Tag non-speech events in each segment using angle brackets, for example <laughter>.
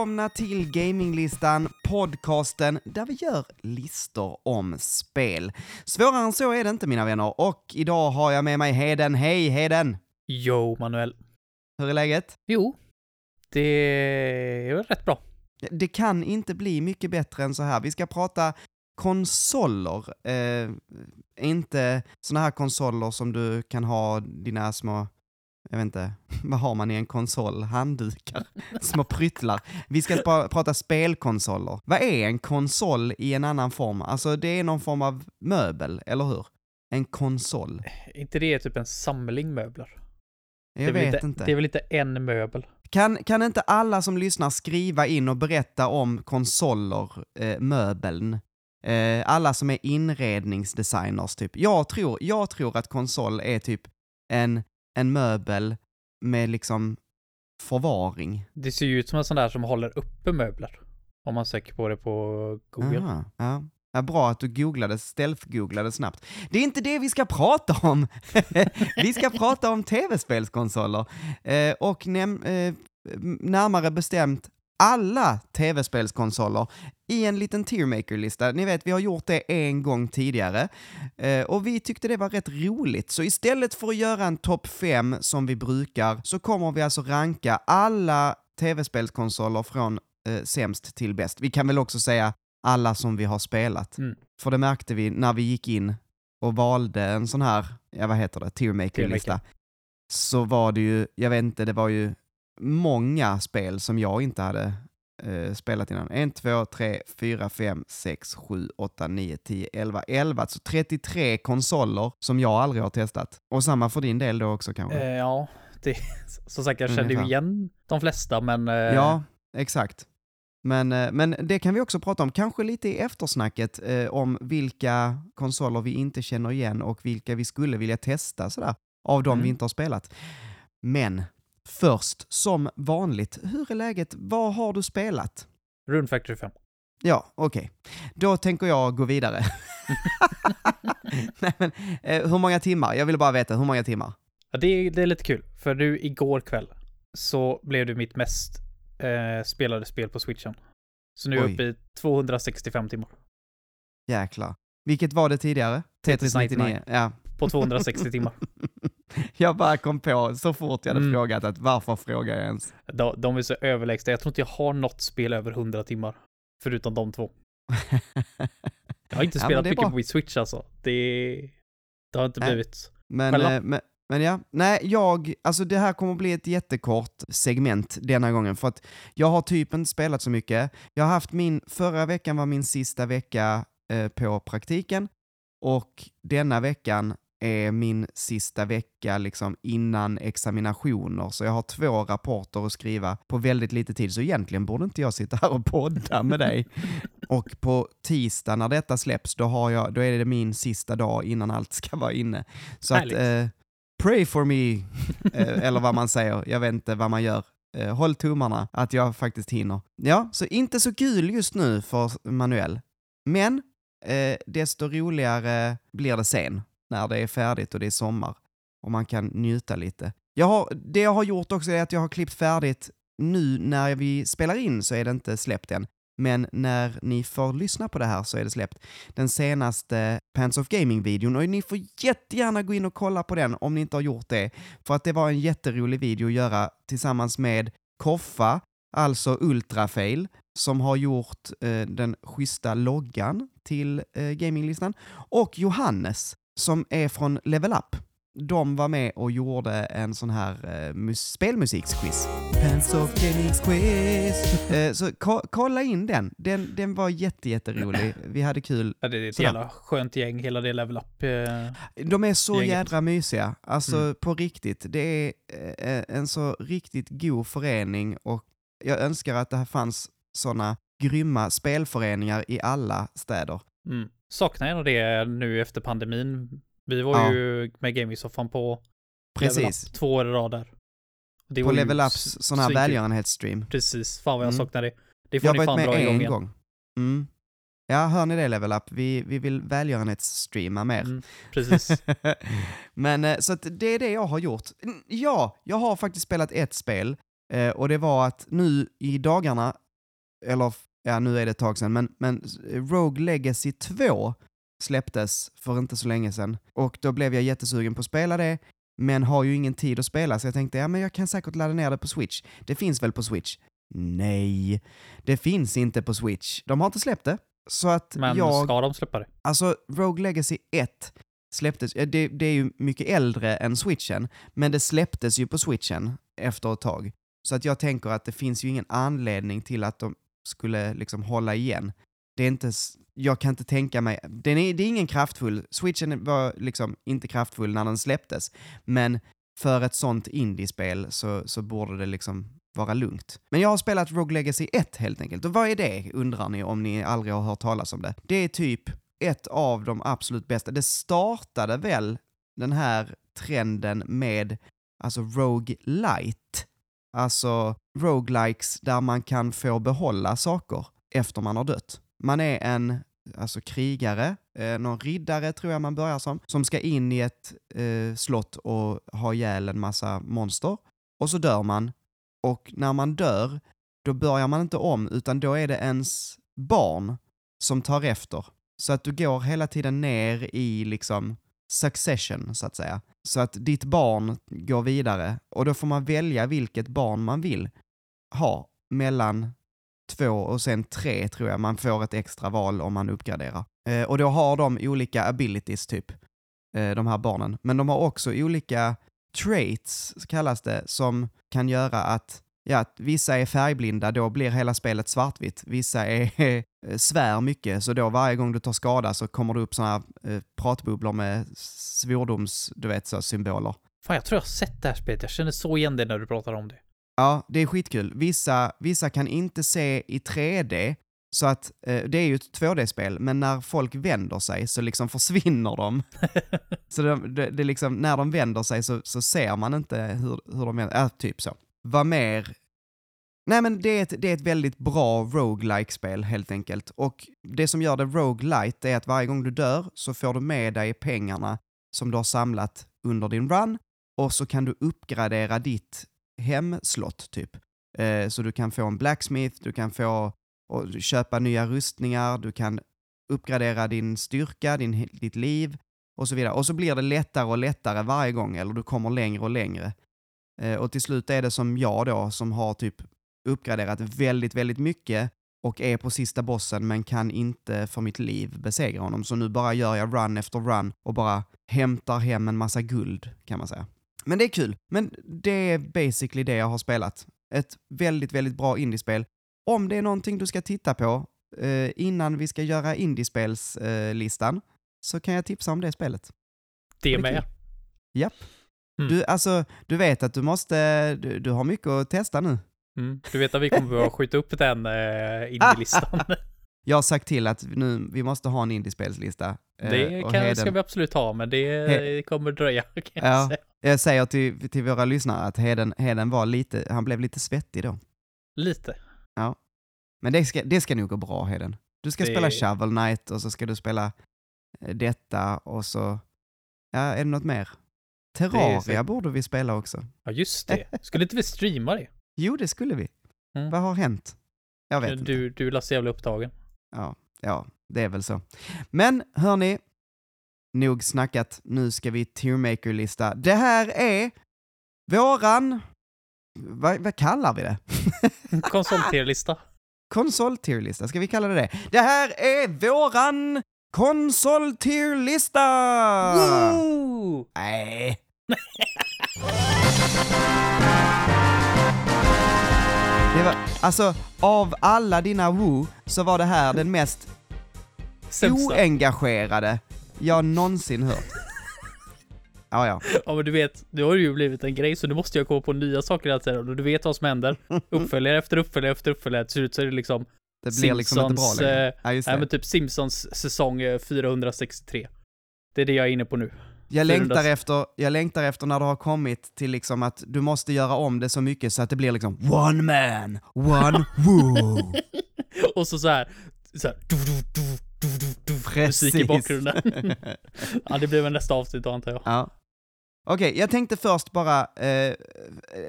Välkomna till Gaminglistan, podcasten där vi gör listor om spel. Svårare än så är det inte mina vänner och idag har jag med mig Heden. Hej Heden! Jo, Manuel. Hur är läget? Jo, det är väl rätt bra. Det kan inte bli mycket bättre än så här. Vi ska prata konsoler. Eh, inte såna här konsoler som du kan ha dina små, jag vet inte, <laughs> vad har man i en konsol? Handdukar? <laughs> Små pryttlar. Vi ska pra- prata spelkonsoler. Vad är en konsol i en annan form? Alltså det är någon form av möbel, eller hur? En konsol. Inte det typ en samling möbler? Jag vet inte, inte. Det är väl inte en möbel? Kan, kan inte alla som lyssnar skriva in och berätta om konsoler, eh, möbeln? Eh, alla som är inredningsdesigners typ. Jag tror, jag tror att konsol är typ en, en möbel med liksom förvaring. Det ser ju ut som en sån där som håller uppe möbler. Om man söker på det på Google. Aha, ja. Ja, bra att du googlade, stealth-googlade snabbt. Det är inte det vi ska prata om! <laughs> vi ska prata om tv-spelskonsoler. Eh, och eh, närmare bestämt alla tv-spelskonsoler i en liten tiermaker-lista. Ni vet, vi har gjort det en gång tidigare eh, och vi tyckte det var rätt roligt. Så istället för att göra en topp 5 som vi brukar så kommer vi alltså ranka alla tv-spelskonsoler från eh, sämst till bäst. Vi kan väl också säga alla som vi har spelat. Mm. För det märkte vi när vi gick in och valde en sån här, ja vad heter det, tiermaker-lista. Så var det ju, jag vet inte, det var ju många spel som jag inte hade eh, spelat innan. 1, 2, 3, 4, 5, 6, 7, 8, 9, 10, 11, 11. Alltså 33 konsoler som jag aldrig har testat. Och samma för din del då också kanske? Eh, ja, det, <laughs> som sagt jag kände ju igen de flesta men... Eh, Ja, exakt. Men, eh, men det kan vi också prata om, kanske lite i eftersnacket, eh, om vilka konsoler vi inte känner igen och vilka vi skulle vilja testa sådär, av de Mm. vi inte har spelat. Men först, som vanligt, hur är läget? Vad har du spelat? Rune Factory 5. Ja, okej. Då tänker jag gå vidare. <laughs> Nej, men, eh, hur många timmar? Jag vill bara veta, hur många timmar? Ja, det, är- det är lite kul. För nu igår kväll så blev det mitt mest eh, spelade spel på switchen. Så nu är jag uppe i 265 timmar. Jäklar. Vilket var det tidigare? Tetris 99. Ja. På 260 <laughs> timmar. <laughs> Jag bara kom på så fort jag hade Mm. frågat att varför frågar jag ens? De, de är så överlägsna. Jag tror inte jag har något spel över 100 timmar. Förutom de två. Jag har inte <laughs> spelat mycket bra. på min switch alltså. Det, det har inte Nej. blivit. Men, eh, men, men ja, nej, jag, alltså det här kommer bli ett jättekort segment denna gången för att jag har typ inte spelat så mycket. Jag har haft min, förra veckan var min sista vecka eh, på praktiken och denna veckan är min sista vecka liksom innan examinationer, så jag har två rapporter att skriva på väldigt lite tid, så egentligen borde inte jag sitta här och podda med dig. <laughs> Och på tisdag när detta släpps, då, har jag, då är det min sista dag innan allt ska vara inne. Så att, Härligt. eh, pray for me, eh, eller vad man säger, jag vet inte vad man gör. Eh, håll tummarna att jag faktiskt hinner. Ja, så inte så kul just nu för Manuel. Men eh, desto roligare blir det sen, när det är färdigt och det är sommar och man kan njuta lite. Jag har, det jag har gjort också är att jag har klippt färdigt nu när vi spelar in så är det inte släppt än. Men när ni får lyssna på det här så är det släppt. Den senaste Pants of Gaming-videon och ni får jättegärna gå in och kolla på den om ni inte har gjort det. För att det var en jätterolig video att göra tillsammans med Koffa, alltså Ultrafail, som har gjort eh, den schyssta loggan till eh, gaminglistan. Och Johannes, som är från Level Up. De var med och gjorde en sån här eh, mus- spelmusiksquiz. Pants of Gamings quiz. <laughs> Eh, så ko- kolla in den. den. Den var jätte, jätterolig. <laughs> Vi hade kul. Ja, det är ett Sådär. jävla skönt gäng, hela det level up. Eh, De är så Gänget. jädra mysiga. Alltså Mm. på riktigt. Det är eh, en så riktigt god förening och jag önskar att det här fanns såna grymma spelföreningar i alla städer. mm. Saknar jag nog det nu efter pandemin. Vi var Ja. ju med gaming-soffan på Precis. Up två år i rad där. Det På Level Ups sån här välgörenhetsstream. Precis, fan vad jag Mm. saknar det. Det får Jag ni har fan dra med igång en igen. gång. Mm. Ja, hör ni det Level Up? Vi, vi vill välgörenhetsstreama mer. Mm, precis. <laughs> Men eh, så att det är det jag har gjort. Ja, jag har faktiskt spelat ett spel Eh, och det var att nu i dagarna, eller ja nu är det ett tag sedan, men, men Rogue Legacy 2 släpptes för inte så länge sedan. Och då blev jag jättesugen på att spela det, men har ju ingen tid att spela så jag tänkte ja men jag kan säkert ladda ner det på Switch. Det finns väl på Switch? Nej, det finns inte på Switch. De har inte släppt det. Så att Men jag... ska de släppa det? Alltså, Rogue Legacy 1 släpptes, ja, det, det är ju mycket äldre än switchen, men det släpptes ju på switchen efter ett tag. Så att jag tänker att det finns ju ingen anledning till att de skulle liksom hålla igen. Det är inte, jag kan inte tänka mig, den är, det är ingen kraftfull, switchen var liksom inte kraftfull när den släpptes, men för ett sånt indiespel så, så borde det liksom vara lugnt. Men jag har spelat Rogue Legacy 1 helt enkelt. Och vad är det, undrar ni om ni aldrig har hört talas om det? Det är typ ett av de absolut bästa. Det startade väl den här trenden med alltså Rogue Light. Alltså roguelikes där man kan få behålla saker efter man har dött. Man är en alltså krigare, eh, någon riddare tror jag man börjar som, som ska in i ett eh, slott och ha ihjäl en massa monster. Och så dör man. Och när man dör, då börjar man inte om, utan då är det ens barn som tar efter. Så att du går hela tiden ner i liksom succession, så att säga. Så att ditt barn går vidare och då får man välja vilket barn man vill ha mellan två och sen tre tror jag man får ett extra val om man uppgraderar. Eh, och då har de olika abilities typ, eh, de här barnen. Men de har också olika traits, kallas det, som kan göra att Ja, vissa är färgblinda, då blir hela spelet svartvitt. Vissa är <laughs> svär mycket, så då varje gång du tar skada så kommer det upp såna här eh, pratbubblor med svordoms, du vet, så symboler. Fan, jag tror jag har sett det här spelet. Jag känner så igen det när du pratar om det. Ja, det är skitkul. Vissa, vissa kan inte se i 3D, så att eh, det är ju ett 2D-spel, men när folk vänder sig så liksom <laughs> försvinner de. <laughs> så det, det, det liksom, när de vänder sig så, så ser man inte hur, hur de vänder, äh, typ så. Vad mer? Nej men det är ett, det är ett väldigt bra roguelike spel helt enkelt. Och det som gör det roguelite är att varje gång du dör så får du med dig pengarna som du har samlat under din run och så kan du uppgradera ditt hemslott typ. Eh, så du kan få en blacksmith, du kan få och köpa nya rustningar, du kan uppgradera din styrka, din, ditt liv och så vidare. Och så blir det lättare och lättare varje gång, eller du kommer längre och längre. Eh, och till slut är det som jag då, som har typ uppgraderat väldigt, väldigt mycket och är på sista bossen men kan inte för mitt liv besegra honom. Så nu bara gör jag run efter run och bara hämtar hem en massa guld, kan man säga. Men det är kul. Men det är basically det jag har spelat. Ett väldigt, väldigt bra indiespel. Om det är någonting du ska titta på eh, innan vi ska göra indiespelslistan eh, så kan jag tipsa om det spelet. Det Det är med. kul. Japp. Mm. Du, alltså, du vet att du måste, du, du har mycket att testa nu. Mm. Du vet att vi kommer behöva skjuta upp den uh, indie-listan. <laughs> Jag har sagt till att nu, vi måste ha en indiespelslista. Eh, det kan, Heden- ska vi absolut ha, men det He- kommer dröja. Kan jag Ja. säga. Jag säger till, till våra lyssnare att Heden, Heden var lite, han blev lite svettig då. Lite. Men det ska, det ska nog gå bra Heden. Du ska Det- spela Shovel Knight och så ska du spela eh, detta och så, ja, är det något mer? Terraria säkert- borde vi spela också. Ja, just det. Skulle inte vi streama det? Jo, det skulle vi. Mm. Vad har hänt? Jag vet inte. Du, du är så jävla upptagen. Ja, ja, det är väl så. Men hörni, nog snackat. Nu ska vi Tearmaker-lista. Det här är våran... Vad, vad kallar vi det? <laughs> Konsol-tier-lista. <laughs> Konsol-tierlista, ska vi kalla det det? Det här är våran konsol-tierlista! Nej. <laughs> Det var, alltså, av alla dina woo så var det här den mest Sämsta. oengagerade jag någonsin hört. <laughs> Ja, ja. Ja, men du vet, nu har det ju blivit en grej, så nu måste jag komma på nya saker hela tiden. Och du vet vad som händer. <laughs> Uppföljare efter uppföljare efter uppföljare. Till slut så är det liksom, Det blir liksom inte bra Simpsons, längre. eh, Ja, just nej det. men typ Simpsons säsong eh, 463. Det är det jag är inne på nu. Jag längtar, 400. efter, jag längtar efter när det har kommit till liksom att du måste göra om det så mycket så att det blir liksom one man, one <laughs> woo. Och så så här, så här du, du, du, du, du, du, musik i Precis. bakgrunden. <laughs> ja, det blir väl nästa avsnitt då antar jag. ja. Okej, jag tänkte först bara eh,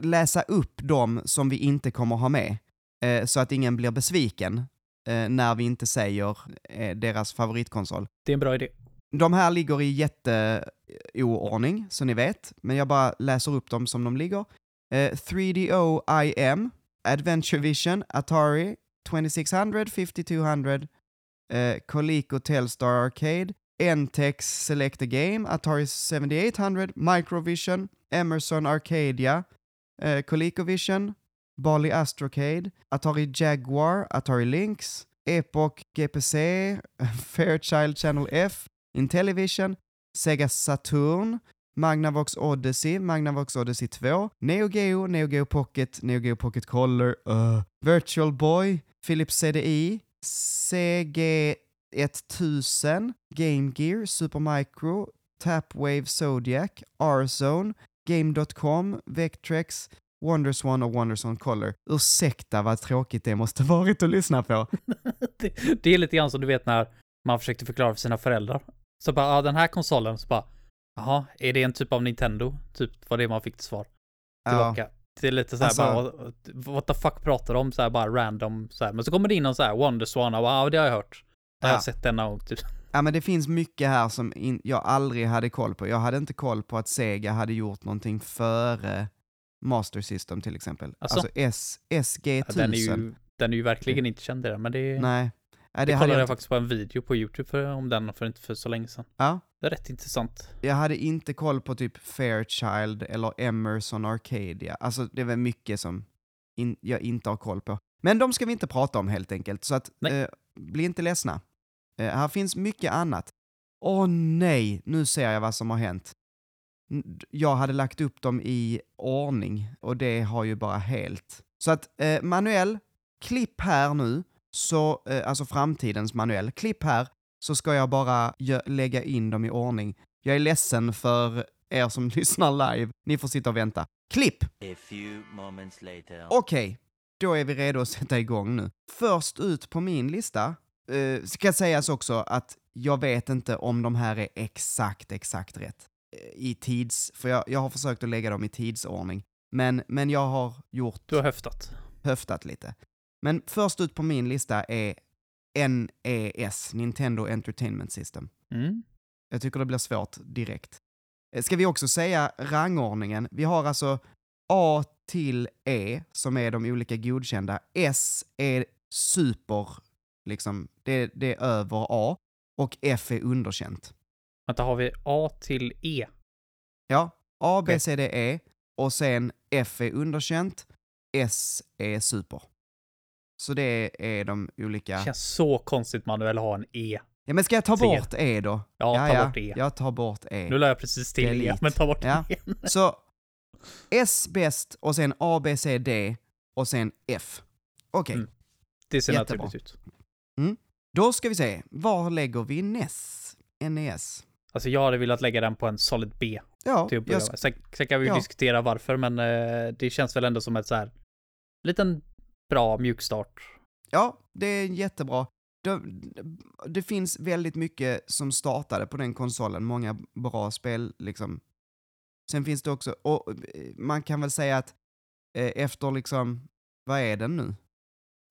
läsa upp dem som vi inte kommer ha med, eh, så att ingen blir besviken eh, när vi inte säger eh, deras favoritkonsol. Det är en bra idé. De här ligger i jätteoordning, eh, så ni vet, men jag bara läser upp dem som de ligger. Eh, 3DO IM, Adventure Vision, Atari, 2600, 5200, eh, Coleco Telstar Arcade, Entex Select a Game, Atari 7800, Microvision, Emerson Arcadia, eh, ColecoVision, Bali Astrocade, Atari Jaguar, Atari Lynx, Epoch GPC, <laughs> Fairchild Channel F, Intellivision, Sega Saturn, Magnavox Odyssey, Magnavox Odyssey 2, Neo Geo, Neo Geo Pocket, Neo Geo Pocket Color, uh, Virtual Boy, Philips CDI, CG 1000, Game Gear, Supermicro, Tapwave Zodiac, R-Zone, Game.com, Vectrex, Wonderswan och Wonderswan Color. Ursäkta vad tråkigt det måste <laughs> varit att lyssna på. <laughs> det, det är lite grann som du vet när man försökte förklara för sina föräldrar. Så bara, ja den här konsolen, så bara, jaha, är det en typ av Nintendo? Typ var det man fick till svar. Tillbaka. Det är lite såhär Alltså- bara, what the fuck pratar de om? Såhär bara random såhär. Men så kommer det in någon såhär Wonderswan och ja, det har jag hört. Det har Ja. jag sett denna gång typ. Ja men det finns mycket här som in, jag aldrig hade koll på. Jag hade inte koll på att Sega hade gjort någonting före Master System till exempel. Alltså S, SG1000. Ja, den är ju, den är ju verkligen inte känd i den, men det, Nej. Nej, det, det kollade jag, faktiskt på en video på YouTube för, om den för inte för så länge sedan. ja, Det är rätt intressant. jag hade inte koll på typ Fairchild eller Emerson Arcadia. Alltså det var mycket som in, jag inte har koll på. Men de ska vi inte prata om helt enkelt, så att eh, bli inte ledsna. Eh, här finns mycket annat. Åh nej, nu ser jag vad som har hänt. Jag hade lagt upp dem i ordning och det har ju bara helt. Så att eh, manuell, klipp här nu, så, eh, alltså framtidens manuell, klipp här så ska jag bara lägga in dem i ordning. Jag är ledsen för er som <laughs> lyssnar live, ni får sitta och vänta. Klipp! Okej, då är vi redo att sätta igång nu. Först ut på min lista, eh, ska sägas också att jag vet inte om de här är exakt, exakt rätt eh, i tids... För jag, jag har försökt att lägga dem i tidsordning. Men, men jag har gjort, Du har höftat. höftat lite. Men först ut på min lista är NES, Nintendo Entertainment System. Mm. Jag tycker det blir svårt direkt. Eh, Ska vi också säga rangordningen? Vi har alltså A till E, som är de olika godkända. S är super, liksom, det, det är över A. Och F är underkänt. Vänta, har vi A till E? Ja, A, B. C, D, E. Och sen F är underkänt. S är super. Så det är de olika... Det känns så konstigt manuell att ha en E. Ja, men ska jag ta C. bort E då? Ja, ta bort E. Jag tar bort E. Nu la jag precis till E, men ta bort Ja. E. <laughs> Så S bäst och sen A, B, C, D och sen F. Okej, Mm. Det ser Jättebra. naturligt ut. då ska vi se. Var lägger vi NES? NES? Alltså jag hade velat lägga den på en solid B Ja, till att börja jag, med. Sen, sen kan vi ja. diskutera varför, men eh, det känns väl ändå som ett så här liten bra mjukstart. ja, det är jättebra. Det, det finns väldigt mycket som startade på den konsolen, många bra spel liksom. Sen finns det också, och man kan väl säga att eh, efter liksom, vad är den nu?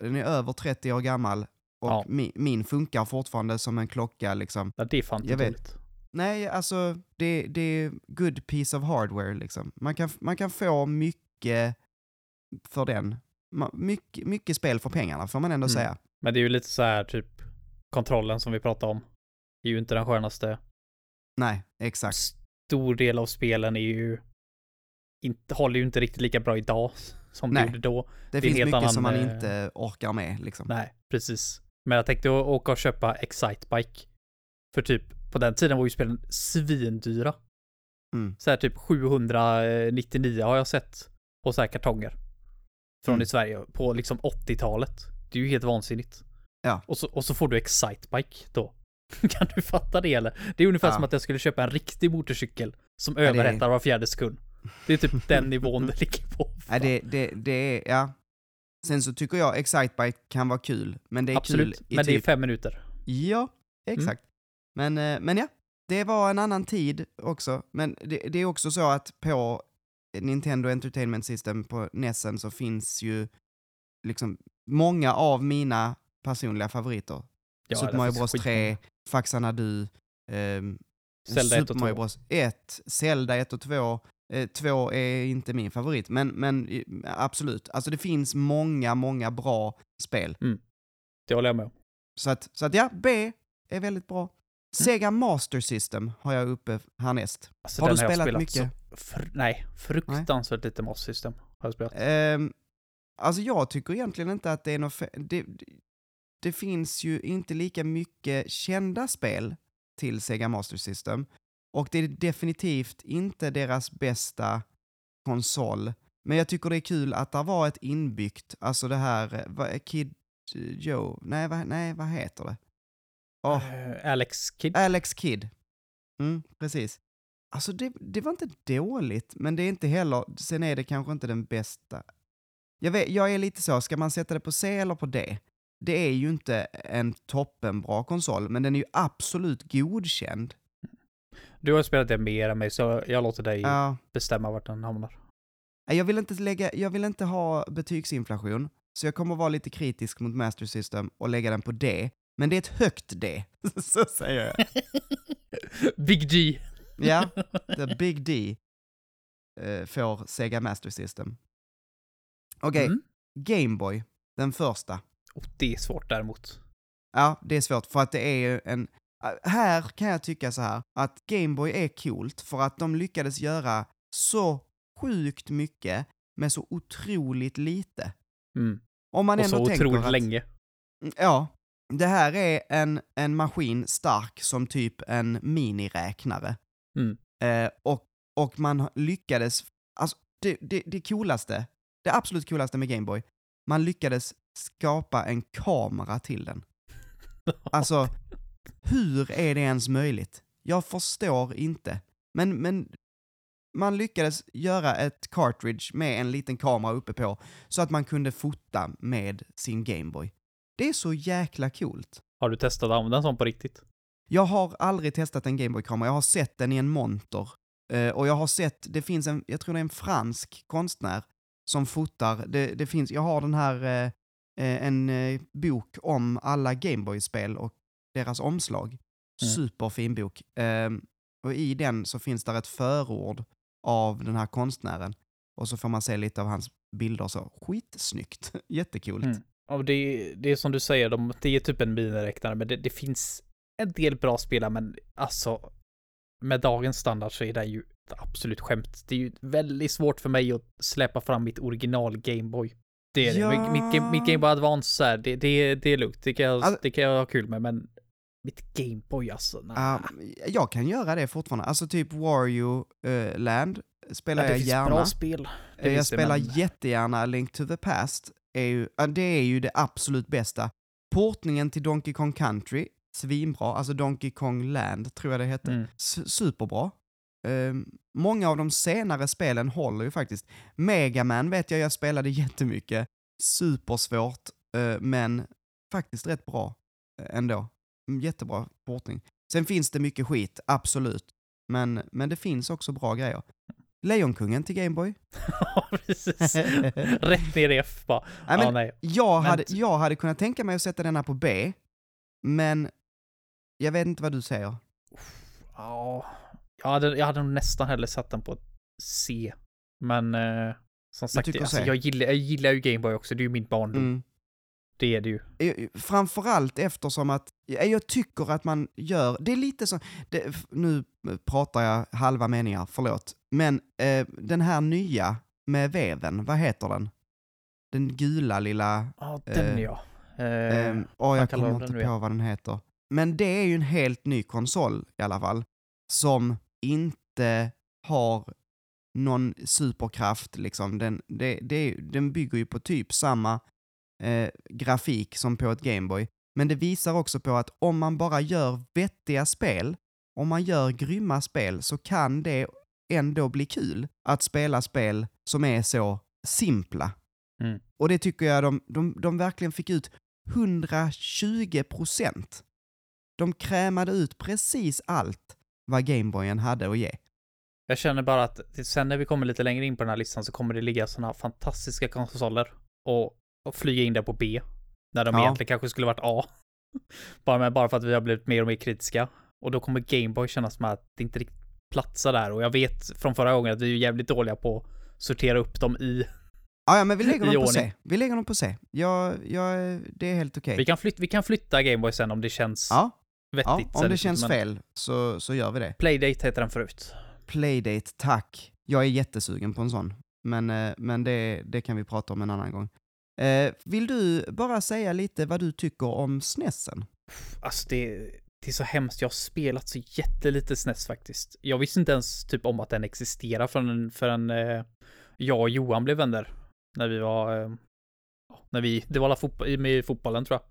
Den är över 30 år gammal och Ja. min, min funkar fortfarande som en klocka liksom. Ja, det är fan inte. Nej, alltså det, det är good piece of hardware liksom. Man kan, man kan få mycket för den. Mycket, mycket spel för pengarna får man ändå Mm. säga. Men det är ju lite så här typ kontrollen som vi pratade om. Det är ju inte den skönaste. Nej, exakt. Stor del av spelen är ju inte, håller ju inte riktigt lika bra idag <laughs> som Nej. det gjorde då. Det, en finns mycket annan, som man eh, inte orkar med liksom. Nej, precis. Men jag tänkte åka och köpa Excitebike. För typ, på den tiden var ju spelen svindyra. Mm. Så här typ 799 har jag sett på så här kartonger. Från Mm. i Sverige på liksom 80-talet. Det är ju helt vansinnigt. Ja. Och så, och så får du Excitebike då. <laughs> kan du fatta det eller? Det är ungefär Ja. som att jag skulle köpa en riktig motorcykel som är- överhettar var fjärde sekund. Det är typ <laughs> den nivån det ligger på. Nej, det, det, det är, ja. Sen så tycker jag Excitebike kan vara kul, men det är Absolut, kul i men det är typ... fem minuter. Ja, exakt. Men, eh, men ja, det var en annan tid också, men det, det är också så att på Nintendo Entertainment System på NESen så finns ju liksom många av mina personliga favoriter. Ja, Super det Mario Bros skitmånga. 3, Faxanadu, ehm, Zelda 1 Super och Mario 2. Bros 1, Zelda 1 och 2. Eh, 2 är inte min favorit, men, men eh, absolut. Alltså det finns många, många bra spel. Det håller jag med om. Så att, så att ja, B är väldigt bra. Sega Master System har jag uppe härnäst. Alltså, Har du jag spelat mycket? Fr- nej, fruktansvärt lite Master System har jag spelat. Ehm, alltså jag tycker egentligen inte att det är något det, det, finns ju inte lika mycket kända spel till Sega Master System. Och det är definitivt inte deras bästa konsol. Men jag tycker det är kul att det var ett inbyggt, alltså det här, eh, Kid Joe, nej nej, vad heter det? Eh, Alex Kidd. Alex Kidd. Mm, precis. Alltså det, det var inte dåligt, men det är inte heller, sen är det kanske inte den bästa. Jag, vet, jag är lite så, ska man sätta det på C eller på D? Det är ju inte en toppenbra konsol, men den är ju absolut godkänd. Du har spelat det mer än mig, så jag låter dig Ja. bestämma vart den hamnar. Jag vill inte lägga, jag vill inte ha betygsinflation, så jag kommer vara lite kritisk mot Master System och lägga den på D. Men det är ett högt D, <laughs> så säger jag. <laughs> Big G. Ja, <laughs> the big D eh, får Sega Master System. Okej, Mm. Gameboy, den första. Och det är svårt däremot. Ja, det är svårt för att det är ju en... äh, Här kan jag tycka så här, att Gameboy är coolt för att de lyckades göra så sjukt mycket med så otroligt lite. Mm. Om man Och ändå så tänker otroligt att, länge. Ja, det här är en, en maskin stark som typ en miniräknare. Mm. Eh, och, och man lyckades, alltså det, det, det coolaste, det absolut coolaste med Gameboy, man lyckades skapa en kamera till den. <laughs> Alltså, hur är det ens möjligt? Jag förstår inte. Men, men man lyckades göra ett cartridge med en liten kamera uppe på så att man kunde fota med sin Gameboy. Det är så jäkla coolt. Har du testat att använda en sån på riktigt? Jag har aldrig testat en Gameboy-kamera, jag har sett den i en monter. Eh, och jag har sett, det finns en, jag tror det är en fransk konstnär som fotar, det, det finns, jag har den här, eh, eh, en bok om alla Gameboy-spel och deras omslag. Mm. Superfin bok. Eh, och i den så finns där ett förord av den här konstnären. Och så får man se lite av hans bilder så. Skitsnyggt. <laughs> Jättekult. Mm. Ja, det, är- det är som du säger, de, det är typ en miniräknare, men det, det finns en del bra spelare, men alltså med dagens standard så är det ju absolut skämt. Det är ju väldigt svårt för mig att släppa fram mitt original Gameboy. Det är det. Ja. Mitt, mitt, mitt Gameboy Advance så här, det, det, det är lugnt. Det kan, jag, Alltså- det kan jag ha kul med, men mitt Gameboy alltså, nej. Ja, jag kan göra det fortfarande. Alltså typ Wario eh, Land spelar Ja, det jag finns gärna. bra spel. Det Eh, jag det, spelar men- jättegärna Link to the Past. Är ju, det är ju det absolut bästa. Portningen till Donkey Kong Country, svinbra. Alltså Donkey Kong Land tror jag det hette. Mm. Superbra. Ehm, många av de senare spelen håller ju faktiskt. Mega Man vet jag jag spelade <laughs> jättemycket. Supersvårt, eh, men faktiskt rätt bra eh, ändå. Mm, Jättebra portning. Sen finns det mycket skit, absolut. Men, men det finns också bra grejer. Lejonkungen till Gameboy. <laughs> <laughs> Ja, precis. Rätt ner i F bara. Nej, men ja, nej. jag, Men hade, jag hade kunnat tänka mig att sätta denna på B, men jag vet inte vad du säger. Ja, jag hade, jag hade nog nästan hellre satt den på C. Men eh, som sagt, tycker alltså, jag, gillar, jag gillar ju Gameboy också. Det är ju min barndom. Mm. Det är det ju. Eh, Framförallt eftersom att jag tycker att man gör, det är lite så, det, nu pratar jag halva meningar, förlåt, men eh, den här nya med veven, vad heter den? Den gula lilla, Ja, den Eh, ja. Eh, eh, åh jag kommer inte på vad den heter. Men det är ju en helt ny konsol i alla fall, som inte har någon superkraft liksom. Den, det, det, den bygger ju på typ samma eh, grafik som på ett Gameboy. Men det visar också på att om man bara gör vettiga spel, om man gör grymma spel, så kan det ändå bli kul att spela spel som är så simpla. Mm. Och det tycker jag de, de, de verkligen fick ut 120 procent. De krämade ut precis allt vad Gameboyen hade att ge. Jag känner bara att sen när vi kommer lite längre in på den här listan så kommer det ligga sådana fantastiska konsoler och, och flyga in där på B. När de Ja. egentligen kanske skulle varit A. <laughs> bara, med, bara för att vi har blivit mer och mer kritiska. Och då kommer Gameboy kännas som att det inte riktigt platsar där. Och jag vet från förra gången att vi är jävligt dåliga på att sortera upp dem i. Ja, ja men vi lägger <laughs> dem på. C. Vi lägger dem på C. Ja, ja, det är helt okej. Vi, kan flyt, vi kan flytta Gameboy sen om det känns Ja, ja, vettigt. om sen, det känns men fel så, så gör vi det. Playdate heter den förut. Playdate, tack. Jag är jättesugen på en sån. Men, eh, men det, det kan vi prata om en annan gång. Eh, vill du bara säga lite vad du tycker om SNESen? Alltså det, det är så hemskt. Jag har spelat så jättelite SNES faktiskt. Jag visste inte ens typ om att den existerar förrän, förrän eh, jag och Johan blev vänner. När vi var, eh, när vi, det var alla fotbo- med fotbollen tror jag.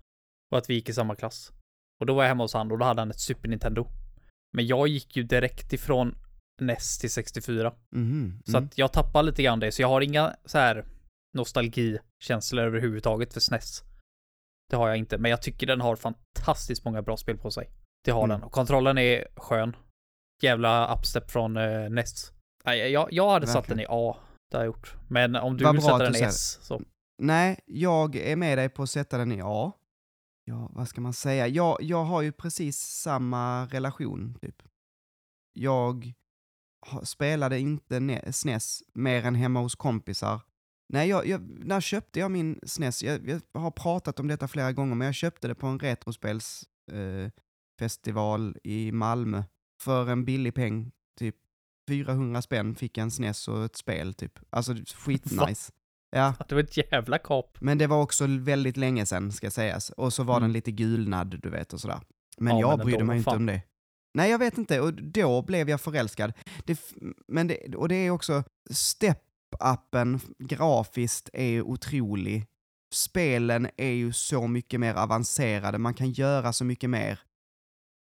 Och att vi gick i samma klass. Och då var jag hemma hos han och då hade han ett Super Nintendo. Men jag gick ju direkt ifrån NES till 64. Mhm, Så mm. att jag tappar lite grann det, så jag har inga så här nostalgikänslor överhuvudtaget för SNES. Det har jag inte, men jag tycker den har fantastiskt många bra spel på sig. Det har Mm. Och kontrollen är skön. Jävla upstep från uh, NES. Nej, jag, jag hade satt den Verkligen. i A. Det har jag gjort. Men om du Vad vill sätta den i S, så. Nej, jag är med dig på att sätta den i A. Ja, vad ska man säga? Jag, jag har ju precis samma relation, typ. Jag spelade inte ne- SNES mer än hemma hos kompisar. Nej, jag, jag, när köpte jag min SNES? Jag, jag har pratat om detta flera gånger, men jag köpte det på en retrospelsfestival eh, festival i Malmö för en billig peng, typ 400 spänn fick jag en SNES och ett spel, typ. Alltså <laughs> skitnice. Ja, <laughs> Det var ett jävla kap. men det var också väldigt länge sedan, ska sägas. Och så var den Mm. lite gulnad, du vet, och sådär. Men Ja, jag men brydde mig inte fan. om det. Nej, jag vet inte. Och då blev jag förälskad. Det, men det, och det är också, step-upen grafiskt är otrolig. Spelen är ju så mycket mer avancerade, man kan göra så mycket mer.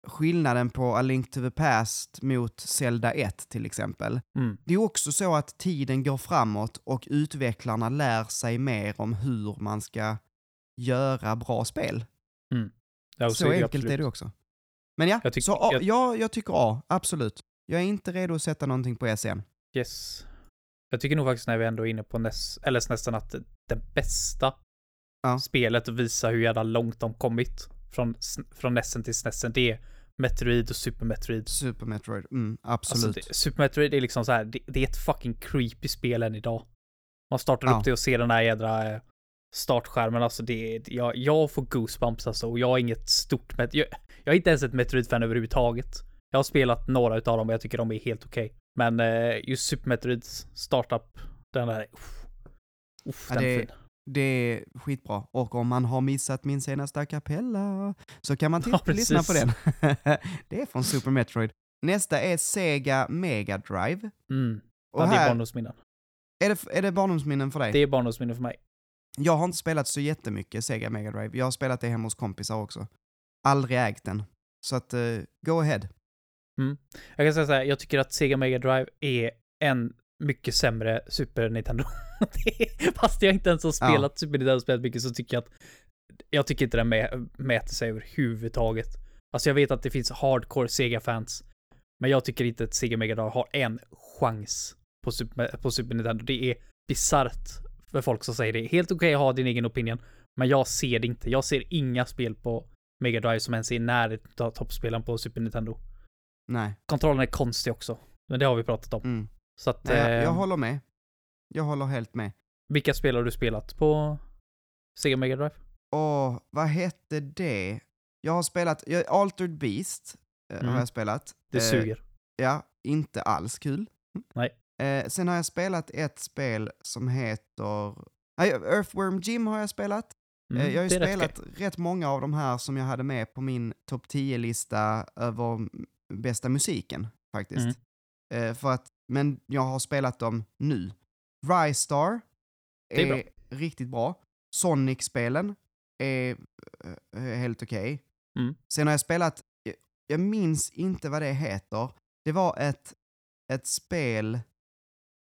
Skillnaden på A Link to the Past mot Zelda 1 till exempel. Mm. Det är också så att tiden går framåt och utvecklarna lär sig mer om hur man ska göra bra spel. Ja, så enkelt absolut. är det också. Men ja, Jag tycker- så A, jag- ja, jag tycker A, absolut. Jag är inte redo att sätta någonting på S än. Yes. Jag tycker nog faktiskt när vi ändå är inne på NES, eller SNESen, att det bästa Ja. spelet att visa hur jävla långt de kommit från, från NESen till SNESen, det är Metroid och Super Metroid. Super Metroid, mm, Alltså, absolut. det, Super Metroid är liksom så här, det, det är ett fucking creepy spel än idag. Man startar Ja. upp det och ser den här jädra eh, startskärmen, alltså det är, jag, jag får goosebumps alltså, och jag är inget stort Met- jag, jag är inte ens ett Metroid-fan överhuvudtaget. Jag har spelat några utav dem och jag tycker de är helt okej. Men eh, just Super Metroids startup, den där, uff, uff, Ja, den är det- fin. Det är skitbra. Och om man har missat min senaste a cappella så kan man Ja, lyssna på den. <laughs> det är från Super Metroid. Nästa är Sega Mega Drive. Mm. Och Ja, det är barndomsminnen. är, det, är det barndomsminnen för dig? Det är barndomsminnen för mig. Jag har inte spelat så jättemycket Sega Mega Drive. Jag har spelat det hemma hos kompisar också. Aldrig ägt den. Så att, uh, go ahead. Jag kan säga så här, jag tycker att Sega Mega Drive är en mycket sämre Super Nintendo. <laughs> Fast jag inte ens har Ja. spelat Super Nintendo spelat mycket så tycker jag att jag tycker inte den mä, mäter sig överhuvudtaget. Alltså jag vet att det finns hardcore Sega-fans, men jag tycker inte att Sega Mega Drive har en chans på Super, på Super Nintendo. Det är bisarrt för folk som säger det. Helt okej att ha din egen opinion, men jag ser det inte. Jag ser inga spel på Mega Drive som ens är i närheten av toppspelen på Super Nintendo. Nej. Kontrollen är konstig också. Men det har vi pratat om. Mm. Så att, Nej jag, jag eh, håller med. Jag håller helt med. vilka spel har du spelat på Sega Mega Drive? Åh, vad hette det? Jag har spelat, jag, Altered Beast eh, Mm. har jag spelat. Det Eh, suger. Ja, inte alls kul. Nej. Eh, sen har jag spelat ett spel som heter... Nej, Earthworm Jim har jag spelat. Mm, Eh, jag har ju är rätt spelat rätt många av de här som jag hade med på min topp 10-lista över bästa musiken, faktiskt. Mm. Eh, för att, men jag har spelat dem nu. Rystar Det är är, bra. riktigt bra. Sonic-spelen är eh, helt okej. Mm. Sen har jag spelat, jag, jag minns inte vad det heter. Det var ett, ett spel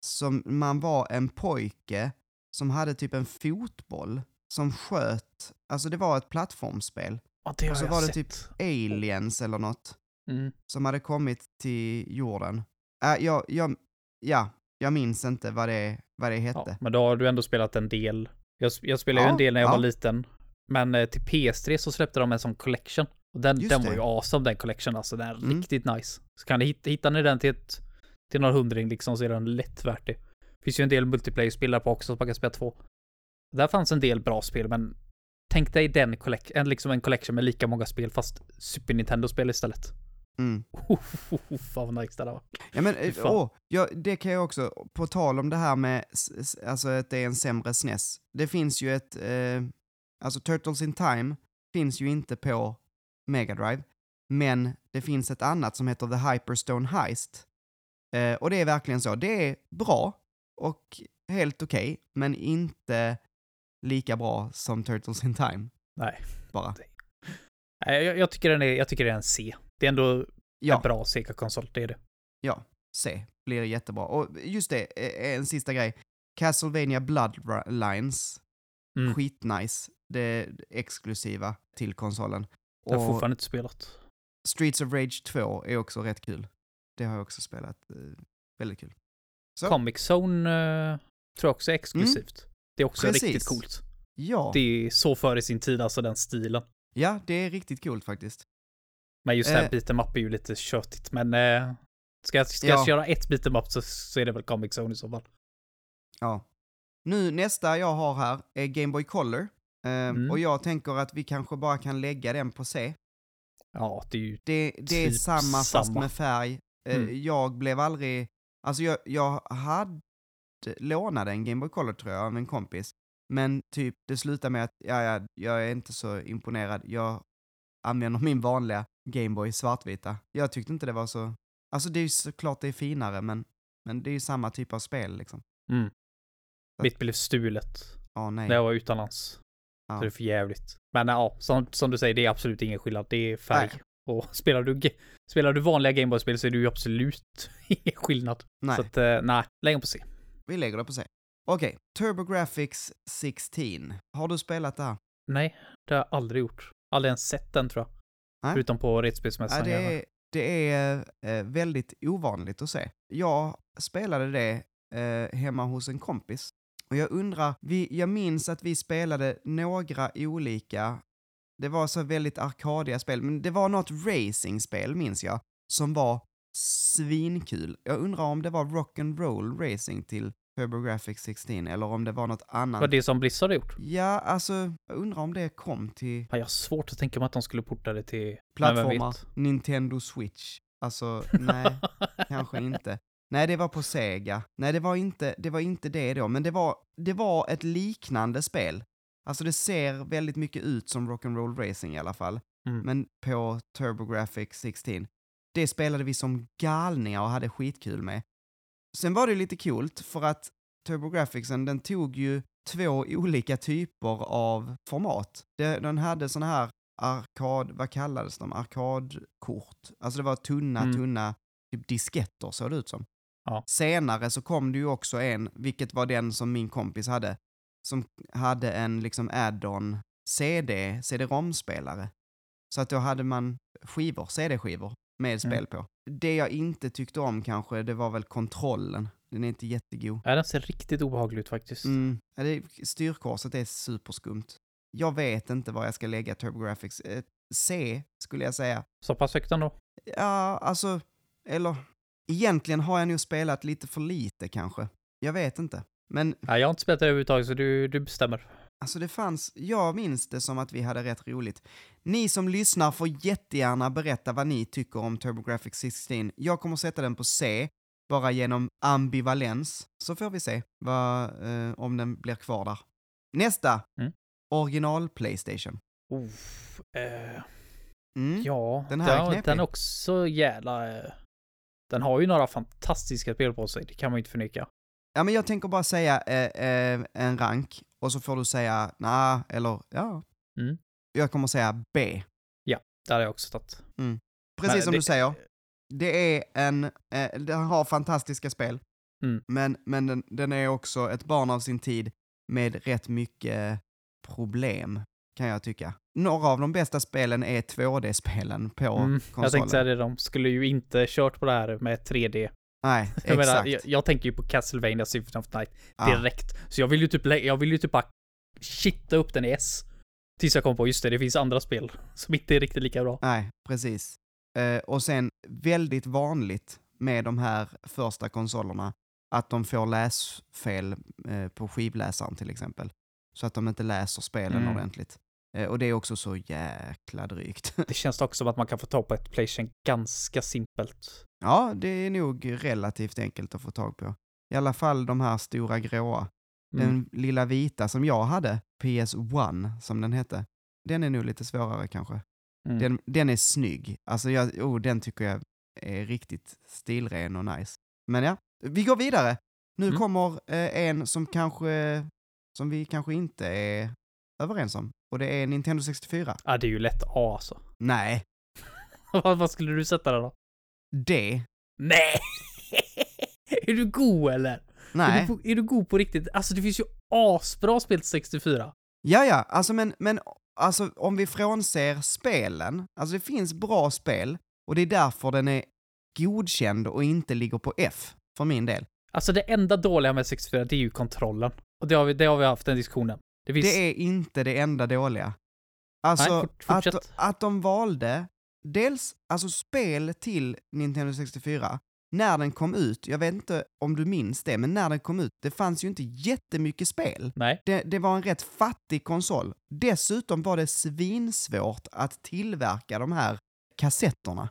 som man var en pojke som hade typ en fotboll som sköt, alltså det var ett plattformsspel. Ja, det har och så jag var det sett. typ Aliens eller något. Mm. som hade kommit till jorden. Äh, jag, jag, ja, jag minns inte vad det, vad det hette. Ja, men då har du ändå spelat en del. Jag, jag spelade ju Ja, en del när jag ja. var liten. Men eh, till PS3 så släppte de en sån collection. Och den, Just den var ju awesome den collection alltså. Den är Mm. riktigt nice. Så kan ni hitta, hittar ni den till ett, till någon hundring liksom så är den lätt värt det. Finns ju en del multiplayer-spel där på också så man kan spela två. Där fanns en del bra spel men tänk dig den collect, en, liksom en collection med lika många spel fast Super Nintendo-spel istället. Mm. <laughs> Fan vad nice det där var. Ja men, eh, åh, ja, det kan jag också, på tal om det här med, alltså att det är en sämre SNES. Det finns ju ett, eh, alltså Turtles in Time finns ju inte på Mega Drive, men det finns ett annat som heter The Hyperstone Heist. Eh, och det är verkligen så, det är bra och helt okej, men inte lika bra som Turtles in Time. Nej. Bara. Jag, jag, tycker den är, jag tycker det är en C. Det är ändå Ja. en bra Sega-konsol, det är det. Ja, C blir jättebra. Och just det, eh, en sista grej. Castlevania Bloodlines, Mm. skitnice. Det exklusiva till konsolen. Jag har Och fortfarande inte spelat. Streets of Rage 2 är också rätt kul. Det har jag också spelat. eh, Väldigt kul. Så. Comic Zone eh, tror jag också är exklusivt. Det är också Mm. Precis. riktigt coolt. Ja. Det är så före sin tid, alltså den stilen. Ja, det är riktigt coolt faktiskt. Men just det här Eh. beat'em up är ju lite tjötigt, men eh, ska jag, ska Ja. jag köra ett beat'em up så, så är det väl Comic Zone i så fall. Ja. Nu, nästa jag har här är Game Boy Color. Eh, Mm. Och jag tänker att vi kanske bara kan lägga den på C. Ja, det är ju... Det, det är Typ samma fast samma. med färg. Eh, Mm. Jag blev aldrig... Alltså jag, jag hade lånade en Game Boy Color tror jag av en kompis. Men typ det slutade med att ja, ja, jag är inte så imponerad. Jag använder min vanliga Game Boy svartvita. Jag tyckte inte det var så... Alltså det är ju såklart det är finare men, men det är ju samma typ av spel liksom. Mm. Mitt blev stulet Ja, nej. när jag var utomlands. Ja. Så det är för jävligt. Men ja, som, som du säger, det är absolut ingen skillnad. Det är färg. Nej. Och <laughs> spelar du, spelar du vanliga Gameboy-spel så är det ju absolut <laughs> ingen skillnad. nej. Så att, eh, nej, lägg på C. Vi lägger det på sig. Okej, TurboGrafx 16. Har du spelat det här? Nej, det har jag aldrig gjort. Aldrig ens sett den tror jag. Nej. Förutom på Retspelsmässan. Ja, det, det är eh, väldigt ovanligt att se. Jag spelade det eh, hemma hos en kompis. Och jag undrar, vi, jag minns att vi spelade några olika, det var så väldigt arkadiga spel, men det var något racingspel minns jag, som var svinkul. Jag undrar om det var rock'n'roll racing till TurboGrafx 16 eller om det var något annat. Var det som Blizzard gjort? Ja, alltså, jag undrar om det kom till Ja, jag har svårt att tänka mig att de skulle porta det till... Plattformar? Nintendo Switch. Alltså, nej, <laughs> kanske inte. Nej, det var på Sega. Nej, det var inte det, var inte det då, men det var, det var ett liknande spel. Alltså det ser väldigt mycket ut som Rock'n'Roll Racing i alla fall, Mm. men på TurboGrafx 16. Det spelade vi som galningar och hade skitkul med. Sen var det lite coolt för att TurboGrafxen, den tog ju två olika typer av format. Den hade såna här arkad, vad kallades de? Arkadkort. Alltså det var tunna, Mm. tunna typ disketter såg det ut som. Ja. Senare så kom det ju också en, vilket var den som min kompis hade, som hade en liksom add-on CD, CD-ROM-spelare. Så att då hade man skivor, CD-skivor med spel Mm. på. Det jag inte tyckte om kanske, det var väl kontrollen. Den är inte jättegod. Ja, den ser riktigt obehaglig ut faktiskt. Mm, ja, det, styrkorset är superskumt. Jag vet inte var jag ska lägga TurboGrafx. Eh, C, skulle jag säga. Så pass högt ändå. Ja, alltså, eller egentligen har jag nog spelat lite för lite kanske. Jag vet inte. Men Nej, jag har inte spelat det överhuvudtaget så du, du bestämmer. Alltså det fanns, jag minns det som att vi hade rätt roligt. Ni som lyssnar får jättegärna berätta vad ni tycker om TurboGrafx 16. Jag kommer sätta den på C, bara genom ambivalens, så får vi se vad, eh, om den blir kvar där. Nästa! Mm. Original Playstation. Oh, eh, Mm. ja, Den här är den, knepig. den är också jävla... Eh, den har ju några fantastiska spel på sig, det kan man ju inte förneka. Ja, men jag tänker bara säga eh, eh, en rank och så får du säga nej eller ja. Mm. Jag kommer säga B. Det hade jag också tagit. Precis Men som det- du säger. Det är en, eh, den har fantastiska spel. Mm. Men, men den, den är också ett barn av sin tid med rätt mycket problem, kan jag tycka. några av de bästa spelen är 2D-spelen på Mm, jag konsolen. tänkte säga det, de skulle ju inte kört på det här med 3D. Nej, <laughs> Jag, exakt. menar, jag, jag tänker ju på Castlevania Symphony of Night direkt. Så jag vill ju typ, jag vill ju typ bara shitta upp den i S. Tills jag kommer på, just det, det finns andra spel <laughs> som inte är riktigt lika bra. Nej, precis. Eh, och sen väldigt vanligt med de här första konsolerna att de får läsfel eh, på skivläsaren till exempel. Så att de inte läser spelen Mm. ordentligt. Eh, och det är också så jäkla drygt. Det <laughs> känns också som att man kan få tag på ett Playstation ganska simpelt. ja, det är nog relativt enkelt att få tag på. I alla fall de här stora gråa. Mm. Den lilla vita som jag hade, PS1 som den hette, den är nog lite svårare kanske. Mm. Den, den är snygg. Alltså jag, oh, den tycker jag är riktigt stilren och nice. Men ja, vi går vidare. Nu Mm. kommer eh, en som kanske, som vi kanske inte är överens om. Och det är Nintendo 64. Ja, det är ju lätt A alltså. Nej, <laughs> vad, skulle du sätta det då? det. Nej! <laughs> är du god eller? Är Nej. du, på- är du god på riktigt? Alltså det finns ju asbra spel till 64. Ja, ja, alltså men, men alltså, om vi frånser spelen, alltså det finns bra spel och det är därför den är godkänd och inte ligger på F, för min del. Alltså det enda dåliga med 64, det är ju kontrollen. Och det har vi, det har vi haft den diskussionen. Det finns... Det är inte det enda dåliga. Alltså, Nej, fort- att, att de valde dels, alltså spel till Nintendo 64, när den kom ut, jag vet inte om du minns det, men när den kom ut, det fanns ju inte jättemycket spel. Nej. Det, det var en rätt fattig konsol. Dessutom var det svinsvårt att tillverka de här kassetterna.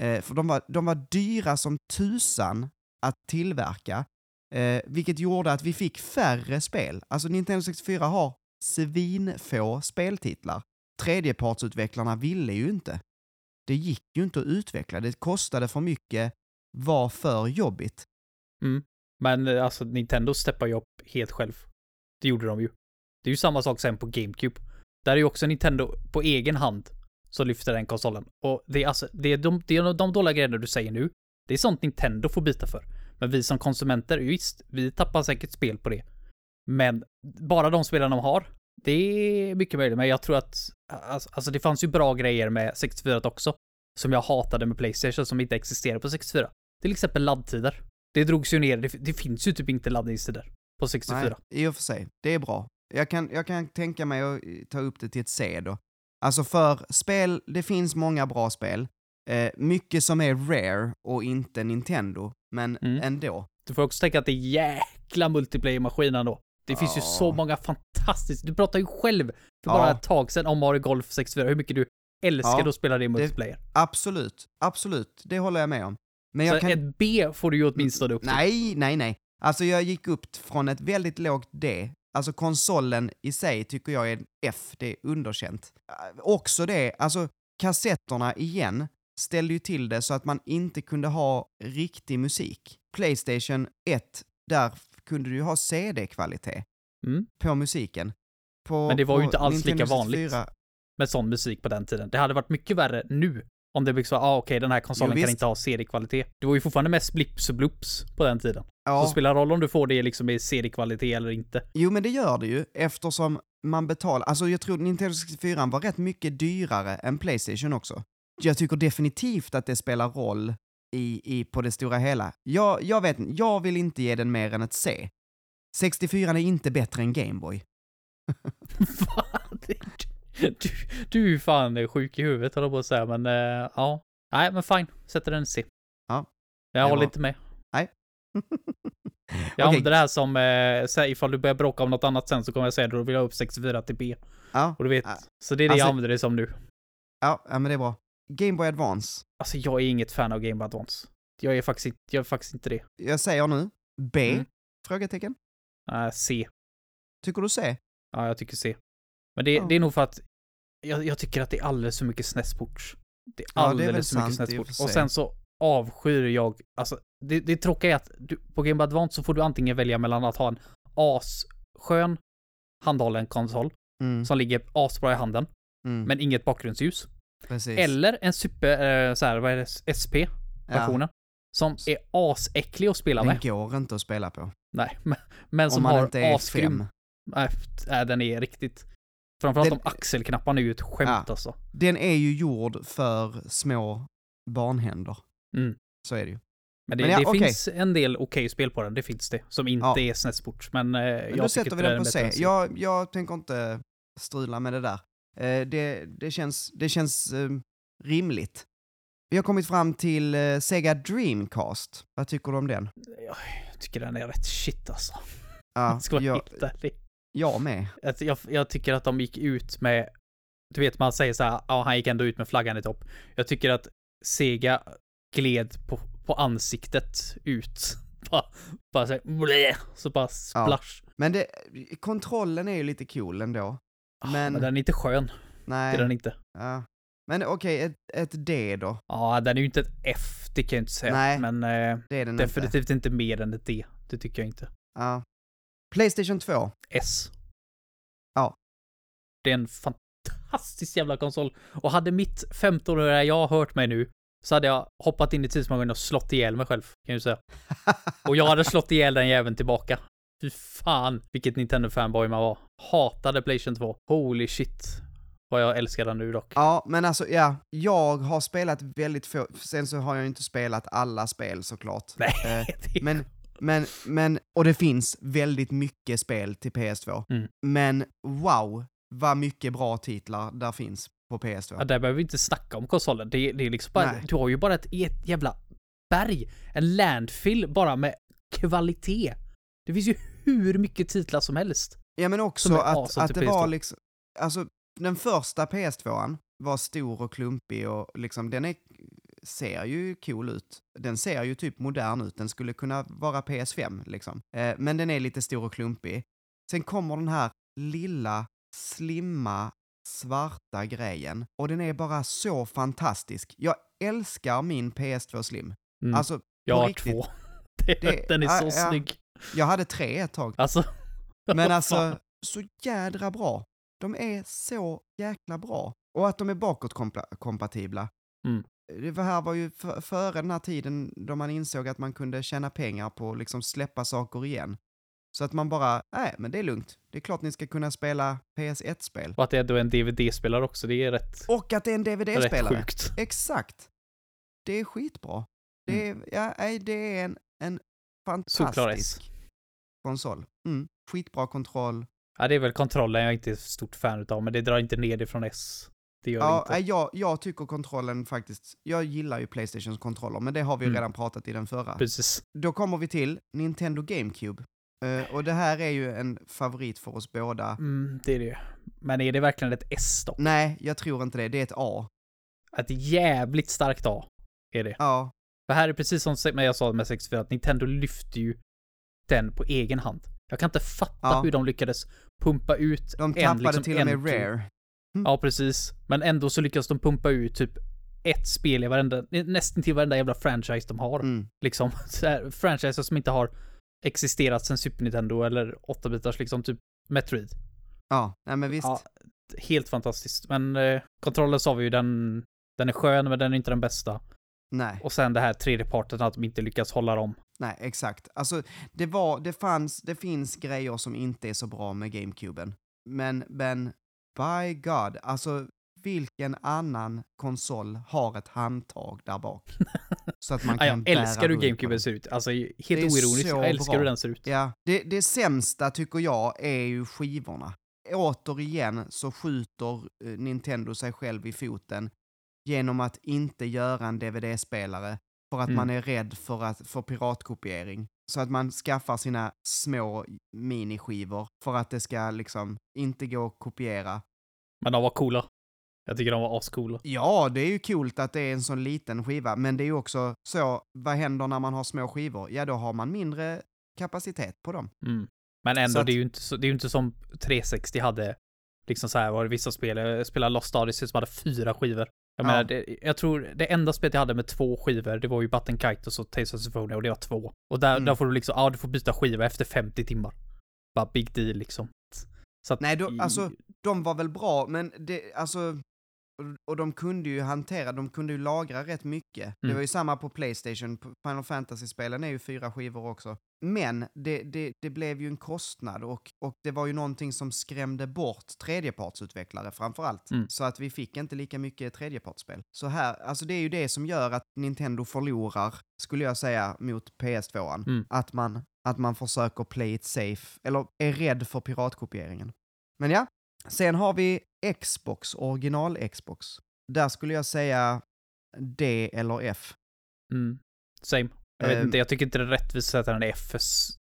Eh, för de var, de var dyra som tusan att tillverka, eh, vilket gjorde att vi fick färre spel. Alltså Nintendo 64 har svinfå speltitlar. Tredjepartsutvecklarna ville ju inte. Det gick ju inte att utveckla, det kostade för mycket, var för jobbigt. Mm. Men eh, alltså Nintendo steppar ju upp helt själv. Det gjorde de ju. Det är ju samma sak sen på GameCube. Där är ju också Nintendo på egen hand som lyfter den konsolen. Och det är alltså, det är de, det är de dåliga grejerna du säger nu. Det är sånt Nintendo får bita för. Men vi som konsumenter, visst, vi tappar säkert spel på det. Men bara de spelarna de har, det är mycket möjligt. Men jag tror att, alltså, alltså det fanns ju bra grejer med 64 också. Som jag hatade med Playstation som inte existerar på 64. Till exempel laddtider. Det drogs ju ner, det, det finns ju typ inte laddningstider på 64. Nej, i och för sig. Det är bra. Jag kan, jag kan tänka mig att ta upp det till ett C då. Alltså för spel, det finns många bra spel. Eh, mycket som är rare och inte Nintendo, men Mm. ändå. Du får också tänka att det är jäkla multiplayer-maskinen då. Det finns ju Ja. så många fantastiska, du pratade ju själv för Ja. bara ett tag sedan om Mario Golf 64, hur mycket du älskade Ja. att spela det i multiplayer. Absolut, absolut. Det håller jag med om. Men jag så kan... ett B får du ju åtminstone upp till. Nej, nej, nej. Alltså jag gick upp från ett väldigt lågt D. Alltså konsolen i sig tycker jag är F, det är underkänt. Också det, alltså kassetterna igen ställde ju till det så att man inte kunde ha riktig musik. Playstation 1, där kunde du ju ha CD-kvalitet Mm. på musiken. På, Men det var ju inte alls lika Nintendo vanligt. 64 Med sån musik på den tiden. Det hade varit mycket värre nu. Om det blir så, ah, okej, den här konsolen Jo, kan inte ha CD-kvalitet. Det var ju fortfarande mest blips och bloops på den tiden. Ja. Så spelar roll om du får det liksom i CD-kvalitet eller inte. Jo, men det gör det ju eftersom man betalar, alltså jag tror Nintendo 64 var rätt mycket dyrare än Playstation också. Jag tycker definitivt att det spelar roll i, i, på det stora hela. Jag, jag vet jag vill inte ge den mer än ett C. 64 är inte bättre än Gameboy. <laughs> Du, du är fan sjuk i huvudet jag på att säga, men eh, ja. Nej, men fine. Sätter den C. Ja. Jag håller var- inte med. Nej. <laughs> Jag Okej. använder det här som, eh, så här, ifall du börjar bråka om något annat sen så kommer jag säga då vill jag ha upp 64 till B. Ja, Och du vet, Ja. så det är det Alltså- jag använder det som nu. ja, ja, men det är bra. Gameboy Advance. Alltså jag är inget fan av Game Boy Advance. Jag är faktiskt, inte- jag är faktiskt inte det. Jag säger nu B? Mm. Frågetecken. Uh, C. Tycker du C? Ja, jag tycker C. Men det, Ja. det är nog för att jag, jag tycker att det är alldeles för mycket SNES-ports. Det är Ja, det är alldeles för mycket i och sen så avskyr jag, alltså det, det tråkiga är att du, på Game Boy Advance så får du antingen välja mellan att ha en asskön handhållen konsol Mm, som ligger asbra i handen, mm, men inget bakgrundsljus. Precis. Eller en super, eh, så här, vad är det, SP-versionen. Som är asäcklig att spela Den med. går inte att spela på. Nej, <laughs> men, men Om som har asgrym. Nej, den är riktigt... Framförallt Den- de axelknapparna är ju ett skämt Ja. alltså. Den är ju gjord för små barnhänder. Mm. Så är det ju. Men det, Men ja, det okej. finns en del okej spel på den, det finns det. Som inte Ja. är SNES-port. Men, eh, Men jag då sätter vi den på C. Jag, jag tänker inte strula med det där. Eh, det, det känns, det känns eh, rimligt. Vi har kommit fram till eh, Sega Dreamcast. Vad tycker du om den? Jag tycker den är rätt shit alltså. Ja, ska vara jag, helt ärlig. jag med. Jag, jag tycker att de gick ut med, du vet man säger så här, ja han gick ändå ut med flaggan i topp. Jag tycker att Sega gled på, på ansiktet ut. <laughs> Bara, bara så, här, blä, så bara splash. Men det, kontrollen är ju lite cool ändå. Ah, Men- Men den är inte skön, det Nej. är den inte. Ja. Men okej, ett, ett D då? Ja, den är ju inte ett F, det kan jag inte säga. Nej, men eh, Det är den inte. definitivt inte mer än ett D. Det tycker jag inte. Ja. Playstation 2. S. Ja. Det är en fantastisk jävla konsol. Och hade mitt 15-åriga jag hört mig nu, så hade jag hoppat in i tidsmaskinen och slått ihjäl mig själv, kan ju säga. <laughs> Och jag hade slått ihjäl den jäveln tillbaka. Fy fan, vilket Nintendo-fanboy man var. Hatade Playstation 2. Holy shit. Vad jag älskar den nu dock. Ja, men alltså ja, jag har spelat väldigt få, sen så har jag inte spelat alla spel såklart. Nej, Eh, <laughs> det är... men, men, men, och det finns väldigt mycket spel till PS2. Mm. Men wow, vad mycket bra titlar där finns på PS2. Ja, där behöver vi inte snacka om konsolen. Det, det är liksom bara, Nej. du har ju bara ett, ett jävla berg. En landfill bara med kvalitet. Det finns ju hur mycket titlar som helst. Ja men också att, att det var PS2. liksom, alltså den första PS2an var stor och klumpig och liksom den är, ser ju cool ut. Den ser ju typ modern ut, den skulle kunna vara PS5 liksom. Eh, men den är lite stor och klumpig. Sen kommer den här lilla, slimma, svarta grejen och den är bara så fantastisk. Jag älskar min PS2 Slim. Mm. Alltså, jag har riktigt. två. <laughs> Det, den är så ja. snygg. Jag hade tre ett tag. Alltså. <laughs> Men alltså, så jädra bra. De är så jäkla bra. Och att de är bakåtkompatibla. Mm. Det var här var ju före den här tiden då man insåg att man kunde tjäna pengar på att liksom släppa saker igen. Så att man bara, nej men det är lugnt. Det är klart ni ska kunna spela PS1-spel. Och att det är en DVD-spelare också, det är rätt, Och att det är en rätt DVD-spelare. sjukt. Exakt. Det är skitbra. Det är, ja, nej, det är en, en. Fantastisk konsol. Mm. Skitbra kontroll. Ja, det är väl kontrollen jag inte är stort fan utav, men det drar inte ner det från S. Det gör Ja, det inte. jag, jag tycker kontrollen faktiskt, jag gillar ju Playstations kontroller, men det har vi ju Mm. redan pratat i den förra. Precis. Då kommer vi till Nintendo GameCube. Eh, och det här är ju en favorit för oss båda. Mm, det är det Men är det verkligen ett S då? Nej, jag tror inte det. Det är ett A. Ett jävligt starkt A är det. Ja, För här är precis som jag sa med 64, att Nintendo lyfter ju den på egen hand. Jag kan inte fatta Ja. hur de lyckades pumpa ut de en, tappade liksom, till och med en- Rare. Ja, precis. Men ändå så lyckas de pumpa ut typ ett spel i varenda, nästan till varenda jävla franchise de har. Mm. Liksom, <laughs> här, franchises som inte har existerat sedan Super Nintendo eller 8-bitars liksom, typ Metroid. Ja, nej men visst. Ja, helt fantastiskt. Men eh, kontrollen sa vi ju, den, den är skön, men den är inte den bästa. Nej, Och sen det här tredje parten att de inte lyckas hålla dem. nej, exakt. Alltså, det var, det fanns, det finns grejer som inte är så bra med GameCuben. Men, men, by God, alltså vilken annan konsol har ett handtag där bak? <laughs> Så att man Ja, kan jag bära älskar hur runt på GameCube den. ser ut. Alltså helt oironiskt. Jag älskar bra. hur den ser ut. Ja, det, det sämsta tycker jag är ju skivorna. Återigen så skjuter eh, Nintendo sig själv i foten genom att inte göra en DVD-spelare för att Mm. man är rädd för, att, för piratkopiering. Så att man skaffar sina små miniskivor för att det ska liksom inte gå att kopiera. Men de var coola. Jag tycker de var ascoola. Ja, det är ju coolt att det är en sån liten skiva, men det är ju också så, vad händer när man har små skivor? Ja, då har man mindre kapacitet på dem. Mm. Men ändå, att- det är ju inte, så, det är ju inte som 360 hade, liksom så här var det vissa spel, jag spelade Lost Odyssey som hade fyra skivor. Jag Ja. menar, det, jag tror det enda spelet jag hade med två skivor, det var ju Button Kite och så Tales of Symphonia och det var två. Och där, Mm. där får du liksom, ja du får byta skiva efter 50 timmar. Bara big deal liksom. Så att, Nej, då, alltså, de var väl bra, men det, alltså, och, de kunde ju hantera, de kunde ju lagra rätt mycket. Det Mm. var ju samma på Playstation, Final Fantasy-spelen är ju fyra skivor också. Men det, det, det blev ju en kostnad och, och det var ju någonting som skrämde bort tredjepartsutvecklare framför allt. Mm. Så att vi fick inte lika mycket tredjepartsspel. Så här, alltså det är ju det som gör att Nintendo förlorar, skulle jag säga, mot PS2. Mm. Att, man, att man försöker play it safe, eller är rädd för piratkopieringen. Men ja, sen har vi Xbox, original Xbox. Där skulle jag säga D eller F. Mm. Same. Jag vet Ehm. inte, jag tycker inte det är rättvist att sätta den i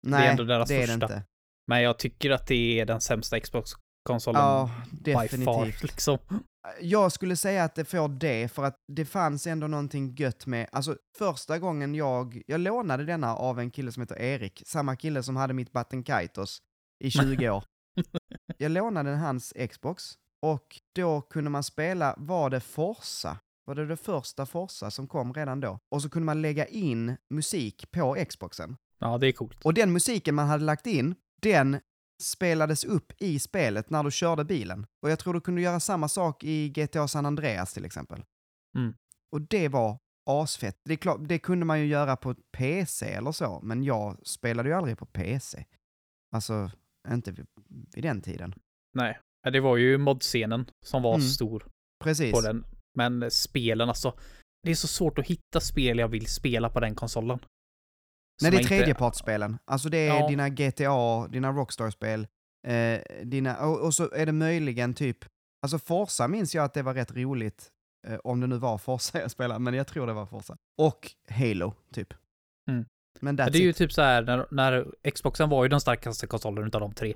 det Nej, är ändå deras det är det första. inte. Men jag tycker att det är den sämsta Xbox-konsolen Ja, by far, definitivt. liksom. Jag skulle säga att det får det, för att det fanns ändå någonting gött med, alltså första gången jag, jag lånade denna av en kille som heter Erik, samma kille som hade mitt Batten Kaitos i <laughs> 20 år. <laughs> Jag lånade hans Xbox och då kunde man spela, var det Forza? Var det det första Forza som kom redan då? Och så kunde man lägga in musik på Xboxen. Ja, det är coolt. Och den musiken man hade lagt in, den spelades upp i spelet när du körde bilen. Och jag tror du kunde göra samma sak i GTA San Andreas till exempel. Mm. Och det var asfett. Det, klart, det kunde man ju göra på PC eller så, men jag spelade ju aldrig på PC. Alltså, inte vid, vid den tiden. Nej, det var ju modscenen som var Mm. stor Precis. på den. Men spelen alltså, det är så svårt att hitta spel jag vill spela på den konsolen. Nej, det är inte- tredjepartsspelen. Alltså det är Ja. dina GTA, dina Rockstar-spel, eh, dina, och, och så är det möjligen typ, alltså Forza minns jag att det var rätt roligt, eh, om det nu var Forza jag spelade, men jag tror det var Forza. Och Halo, typ. Mm. Men det är ju it. typ så här när, när Xboxen var ju den starkaste konsolen utav de tre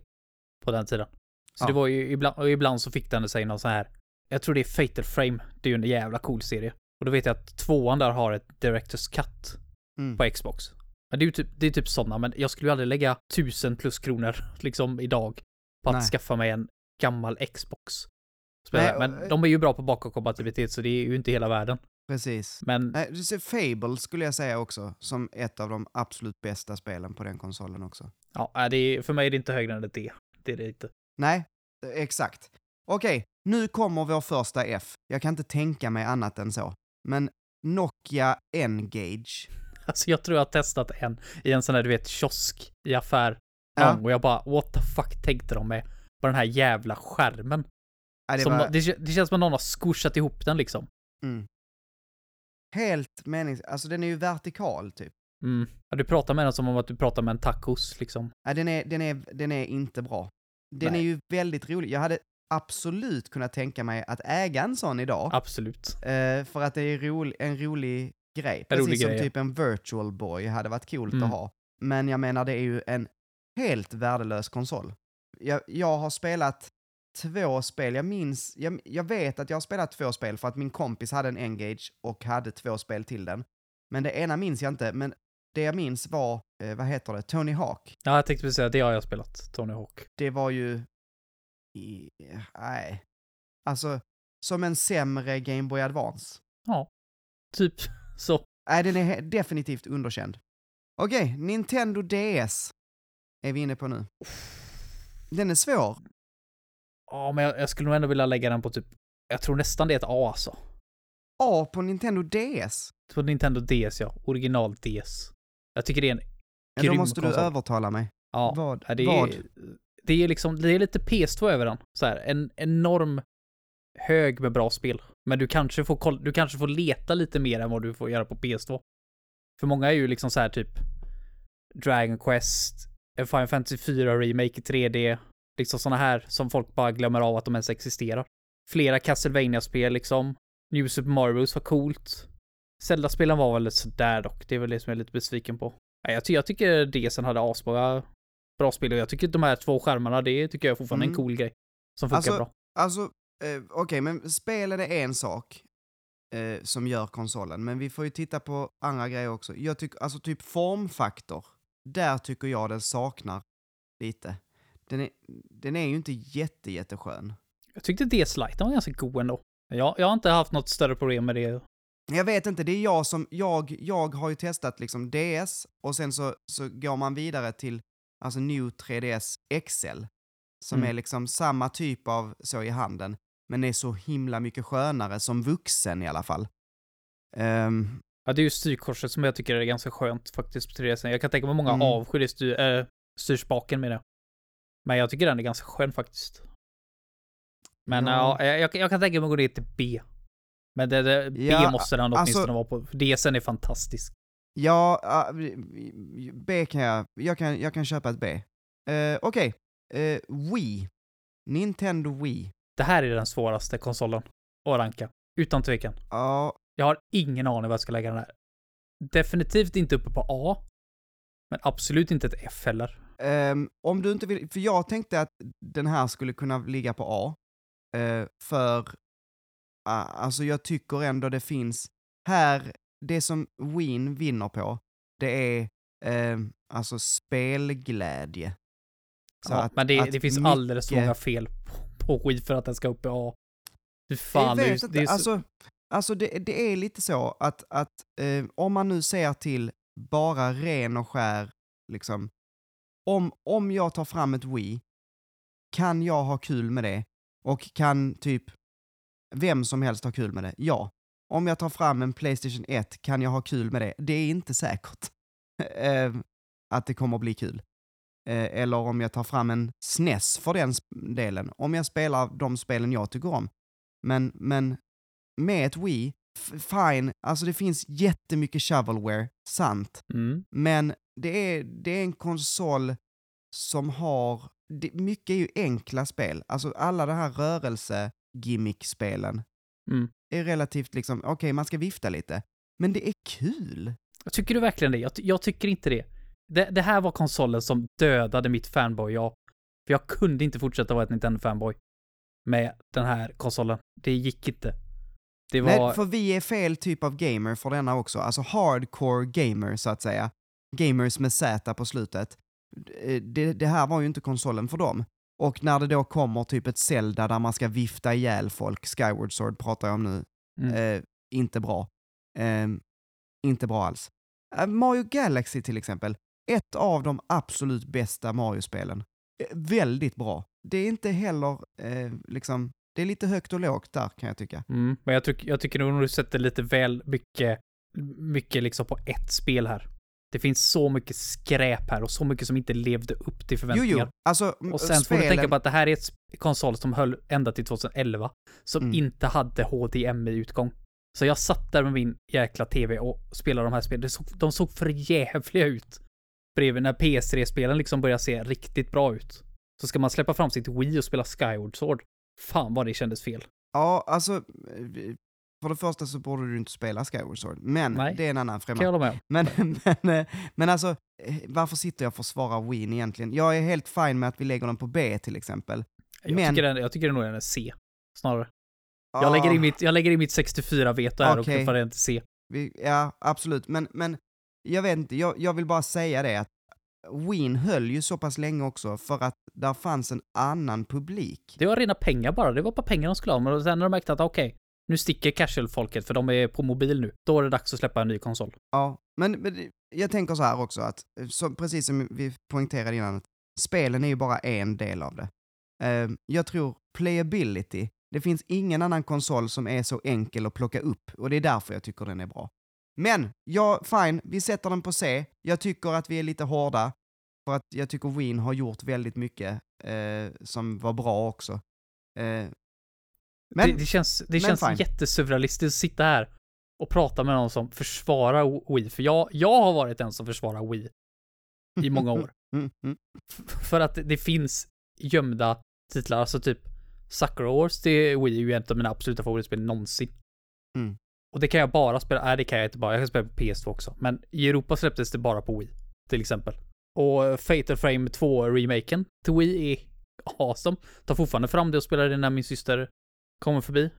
på den tiden. Så Ja. det var ju ibland, och ibland så fick den sig någon så här. Jag tror det är Fatal Frame. Det är ju en jävla cool serie. Och då vet jag att tvåan där har ett Directors Cut Mm. på Xbox. Men det är ju typ, det är typ sådana, men jag skulle ju aldrig lägga tusen plus kronor <laughs> liksom idag på att Nej. skaffa mig en gammal Xbox. Nej, Men de är ju bra på bakåtkompatibilitet så det är ju inte hela världen. Precis. Men Fable skulle jag säga också, som ett av de absolut bästa spelen på den konsolen också. ja, nej, det är, för mig är det inte högre än ett D. Det är det inte. Nej, eh, exakt. Okej, nu kommer vår första F. Jag kan inte tänka mig annat än så. Men Nokia N-Gage. <laughs> Alltså jag tror jag har testat en i en sån här, du vet, kiosk i affär. Ja. Och jag bara, what the fuck tänkte de med? På den här jävla skärmen. Ja, det som, var, det, kä- det känns som att någon har squishat ihop den liksom. mm. Helt menings... Alltså den är ju vertikal typ. Mm. Ja, du pratar med den som om att du pratar med en tacos liksom. Ja, den, är, den, är, den är inte bra. Den Nej. är ju väldigt rolig. Jag hade absolut kunnat tänka mig att äga en sån idag. Absolut. Eh, för att det är rolig, en rolig grej. Precis rolig som grej, typ en virtual boy hade varit coolt Mm. att ha. Men jag menar, det är ju en helt värdelös konsol. Jag, jag har spelat två spel, jag minns, jag, jag vet att jag har spelat två spel för att min kompis hade en Engage och hade två spel till den. Men det ena minns jag inte, men det jag minns var, eh, vad heter det, Tony Hawk. Ja, jag tänkte precis säga, det har jag spelat. Tony Hawk. Det var ju... i- Nej. Alltså, som en sämre Game Boy Advance. Ja. Typ <laughs> så. Nej, den är definitivt underkänd. Okej, Nintendo DS är vi inne på nu. Den är svår. Ja, men jag, jag skulle nog ändå vilja lägga den på typ, jag tror nästan det är ett A alltså. A på Nintendo DS. På Nintendo DS ja. Original DS. Jag tycker det är en Ja, då grym måste du konsol. övertala mig. Ja. Vad? Ja, det, Vad? är, det är liksom, det är lite PS2 över den. Så här, en enorm hög med bra spel. Men du kanske får, du kanske får leta lite mer än vad du får göra på PS2. För många är ju liksom så här typ Dragon Quest, Final Fantasy 4 Remake i 3D, liksom såna här som folk bara glömmer av att de ens existerar. Flera Castlevania-spel liksom. New Super Mario Bros var coolt. Zelda-spelen var väl sådär dock, det är väl det som jag är lite besviken på. Jag, ty jag tycker DSen hade asbra bra spel och jag tycker de här två skärmarna, det tycker jag fortfarande är en Mm. cool grej. Som funkar Alltså, bra. Alltså, eh, okej, men spelen är en sak eh, som gör konsolen, men vi får ju titta på andra grejer också. Jag tycker, alltså typ formfaktor, där tycker jag den saknar lite. Den är, den är ju inte jätte, jätteskön. Jag tyckte DS-liten var ganska god ändå. Jag, jag har inte haft något större problem med det. Jag vet inte, det är jag som, jag, jag har ju testat liksom DS och sen så, så går man vidare till alltså New 3DS XL. Som Mm. är liksom samma typ av så i handen. men är så himla mycket skönare som vuxen i alla fall. Ehm, Ja, det är ju styrkorset som jag tycker är ganska skönt faktiskt på 3DS. Jag kan tänka mig många Mm. avskyr styr, äh, styrspaken med det. Men jag tycker den är ganska skön faktiskt. Men Ja. ja, jag, jag kan tänka mig att gå ner till B. Men det, det, B Ja, måste den alltså- åtminstone vara på. DSen är fantastisk. ja, B kan jag, jag kan, jag kan köpa ett B. Uh, Okej, Eh, Wii. Nintendo Wii. Det här är den svåraste konsolen att ranka. Utan tvekan. Ja, Jag har ingen aning vad jag ska lägga den här. Definitivt inte uppe på A. Men absolut inte ett F heller. Ehm, om du inte vill, för jag tänkte att den här skulle kunna ligga på A. Eh, för, ah, alltså jag tycker ändå det finns, här, det som Wien vinner på, det är ehm, alltså spelglädje. Så ja, att- men det, det finns mycket- alldeles för många fel på, på Wii för att den ska upp i A. Fy fan, jag det är- vet inte, det är så- alltså, alltså det, det är lite så att, att eh, om man nu ser till bara ren och skär, liksom, om, om jag tar fram ett Wii, kan jag ha kul med det? Och kan typ vem som helst ha kul med det? Ja. Om jag tar fram en Playstation 1, kan jag ha kul med det? Det är inte säkert <laughs> eh, att det kommer att bli kul. Eh, eller om jag tar fram en SNES för den delen. Om jag spelar de spelen jag tycker om. Men, men med ett Wii, fine, alltså det finns jättemycket shovelware, sant. Mm. Men det är, det är en konsol som har, det, mycket är ju enkla spel. Alltså alla de här rörelse-gimmick-spelen Mm. är relativt liksom, okej man ska vifta lite. Men det är kul. Tycker du verkligen det? Jag, jag tycker inte det. det. Det här var konsolen som dödade mitt fanboy, ja. För jag kunde inte fortsätta vara ett Nintendo-fanboy med den här konsolen. Det gick inte. Det var... Nej, för vi är fel typ av gamer för denna också. Alltså hardcore gamer så att säga. Gamers med Z på slutet. Eh, Det, det här var ju inte konsolen för dem. Och när det då kommer typ ett Zelda där man ska vifta ihjäl folk, Skyward Sword pratar jag om nu, Mm. eh, inte bra. Eh, inte bra alls. Eh, Mario Galaxy till exempel, ett av de absolut bästa Mario-spelen. Eh, väldigt bra. Det är inte heller eh, liksom, det är lite högt och lågt där kan jag tycka. Mm, men jag, tyck, jag tycker nog du sätter lite väl mycket, mycket liksom på ett spel här. Det finns så mycket skräp här och så mycket som inte levde upp till Jo, förväntningar. jo, alltså m- Och sen får du spelen- tänka på att det här är ett konsol som höll ända till 2011. Som Mm. inte hade HDMI-utgång. Så jag satt där med min jäkla TV och spelade de här spelen. Såg, de såg för jävliga ut. Bredvid när PS3-spelen liksom börjar se riktigt bra ut. Så ska man släppa fram sitt Wii och spela Skyward Sword. Fan vad det kändes fel. Ja, alltså, eh, för det första så borde du inte spela Skyward Sword, men Nej. det är en annan om. Men, <laughs> men, men alltså, eh, varför sitter jag och försvarar Wien egentligen? Jag är helt fine med att vi lägger den på B till exempel. Jag, Men- tycker den, jag tycker nog den är C. Snarare. Ah, Jag, lägger in mitt, jag lägger in mitt 64-veto här Okej. och knuffar den till C. vi, ja, absolut, men, men jag vet inte, jag, jag vill bara säga det att Wien höll ju så pass länge också för att där fanns en annan publik. Det var rena pengar bara. Det var bara pengar de skulle ha. Men sen när de märkte att okej, nu sticker casual-folket för de är på mobil nu. Då är det dags att släppa en ny konsol. Ja, men, men jag tänker så här också att, eh, så, precis som vi poängterade innan, att spelen är ju bara en del av det. Uh, jag tror playability, det finns ingen annan konsol som är så enkel att plocka upp och det är därför jag tycker den är bra. Men, ja, fine, vi sätter den på C. Jag tycker att vi är lite hårda, för att jag tycker Wien har gjort väldigt mycket eh, som var bra också. Eh, men, det, det känns, det känns fine. jättesurrealistiskt att sitta här och prata med någon som försvarar Wii. För jag, jag har varit den som försvarar Wii i många år. <laughs> Mm, mm. F- för att det finns gömda titlar, alltså typ Sucker Wars till Wii är ju ett av mina absoluta favoritspel någonsin. Mm. Och det kan jag bara spela, nej det kan jag inte bara, jag kan spela på PS2 också. Men i Europa släpptes det bara på Wii, till exempel. Och Fatal Frame 2-remaken till Wii är awesome. Tar fortfarande fram det och spelar det när min syster kommer förbi.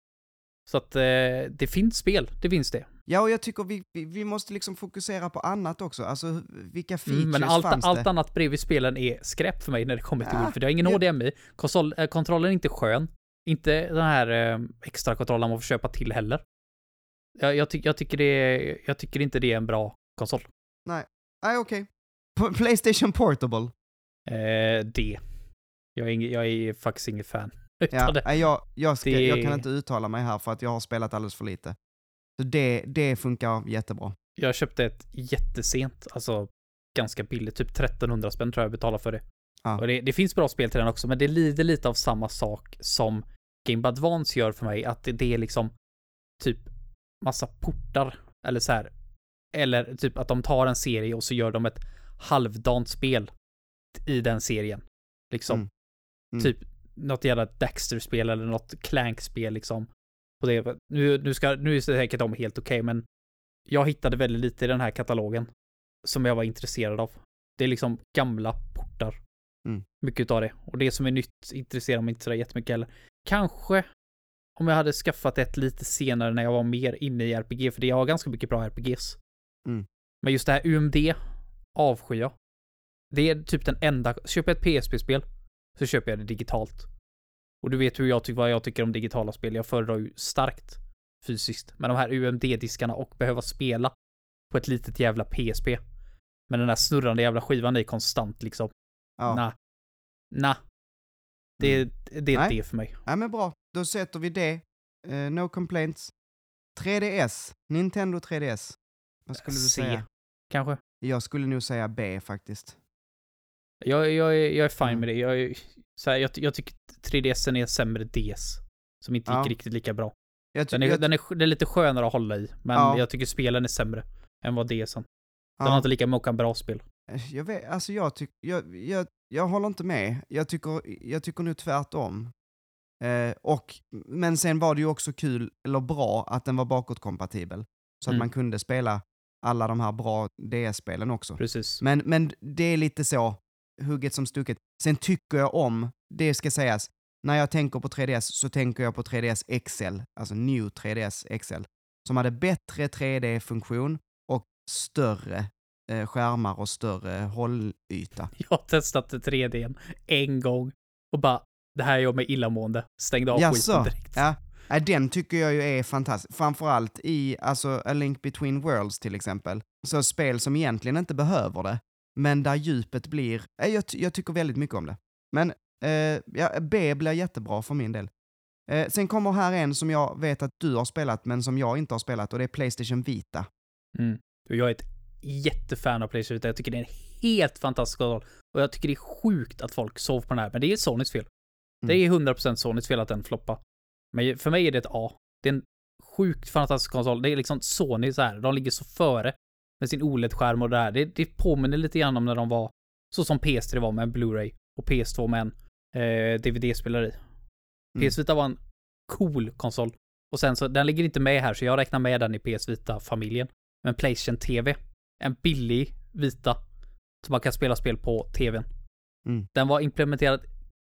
Så att eh, det finns spel, det finns det. Ja, och jag tycker vi, vi, vi måste liksom fokusera på annat också. Alltså, vilka features Mm, men allt, fanns allt det? annat bredvid spelen är skräp för mig när det kommer till Ja, Wii, för det har ingen jag- HDMI. Konsol, eh, kontrollen är inte skön. Inte den här eh, extra kontrollen man får köpa till heller. Jag, jag, ty, jag, tycker det jag tycker inte det är en bra konsol. Nej, okej. P- Playstation Portable. Eh, det. Jag är, ing, jag är faktiskt inget fan. <laughs> Ja, det, jag, jag, ska, det- jag kan inte uttala mig här för att jag har spelat alldeles för lite. Så det, det funkar jättebra. jag köpte ett jättesent, alltså ganska billigt, typ 1300 spänn tror jag jag betalade för det. Ja. Och det, det finns bra spel till den också, men det lider lite av samma sak som Game Advance gör för mig, att det, det är liksom typ massa portar, eller så här. Eller typ att de tar en serie och så gör de ett halvdant spel i den serien. Liksom. Mm. Mm. Typ något jävla Daxter-spel eller något Clank-spel liksom. På det. Nu, nu, ska, nu är säkert de helt okej, men jag hittade väldigt lite i den här katalogen som jag var intresserad av. Det är liksom gamla portar. Mm. Mycket av det. Och det som är nytt intresserar mig inte sådär jättemycket heller. Kanske om jag hade skaffat ett lite senare när jag var mer inne i RPG, för det jag har ganska mycket bra RPGs. Mm. Men just det här UMD avskyr jag. Det är typ den enda, jag ett PSP-spel så köper jag det digitalt. Och du vet hur jag tycker, vad jag tycker om digitala spel. Jag föredrar ju starkt fysiskt. Men de här UMD-diskarna och behöva spela på ett litet jävla PSP. Men den där snurrande jävla skivan är konstant liksom. Ja. Nah. Nah. Det, det är Nej. det för mig. ja, men bra. Då sätter vi det. Eh, no complaints. 3DS. Nintendo 3DS. Vad skulle du C. säga? Kanske. Jag skulle nog säga B faktiskt. Jag, jag, är- jag är fine Mm. med det. Jag, är- så här, jag, jag tycker 3DSen är en sämre DS. Som inte gick Ja. riktigt lika bra. Jag Den är, jag, den, är, den är lite skönare att hålla i. Men Ja. jag tycker spelen är sämre än vad DSen. Den har ja, inte lika många bra spel. jag vet, alltså jag tycker, jag, jag, jag håller inte med. Jag tycker, jag tycker nu tvärtom. Eh, och, men sen var det ju också kul, eller bra, att den var bakåtkompatibel. Så att Mm. man kunde spela alla de här bra DS-spelen också. Precis. Men, men det är lite så, hugget som stucket. Sen tycker jag om, det ska sägas, när jag tänker på 3DS så tänker jag på 3DS XL, alltså New 3DS XL, som hade bättre 3D-funktion och större eh, skärmar och större hållyta. <laughs> Jag har testat 3D en gång och bara, det här gör mig illamående. Stängde av Jaså? skiten direkt. Ja, den tycker jag ju är fantastisk. Framförallt i, alltså, A Link Between Worlds till exempel. Så spel som egentligen inte behöver det, men där djupet blir, eh, jag, jag tycker väldigt mycket om det. Men eh, ja, B blir jättebra för min del. Eh, sen kommer här en som jag vet att du har spelat, men som jag inte har spelat, och det är Playstation Vita. Mm. Jag är ett jättefan av Playstation Vita. Jag tycker det är en helt fantastisk konsol. Och jag tycker det är sjukt att folk sov på den här. Men det är Sonys fel. Det är 100% Sonys fel att den floppar. Men för mig är det ett A. Det är en sjukt fantastisk konsol. Det är liksom Sony så här. De ligger så före med sin OLED-skärm och det här. Det, det påminner lite grann om när de var så som PS3 var med en Blu-ray och PS2 med en eh, DVD-spelare i. Mm. PS Vita var en cool konsol. Och sen så, den ligger inte med här, så jag räknar med den i PS Vita-familjen. Men Playstation TV, en billig vita, som man kan spela spel på TVn. Mm. Den var implementerad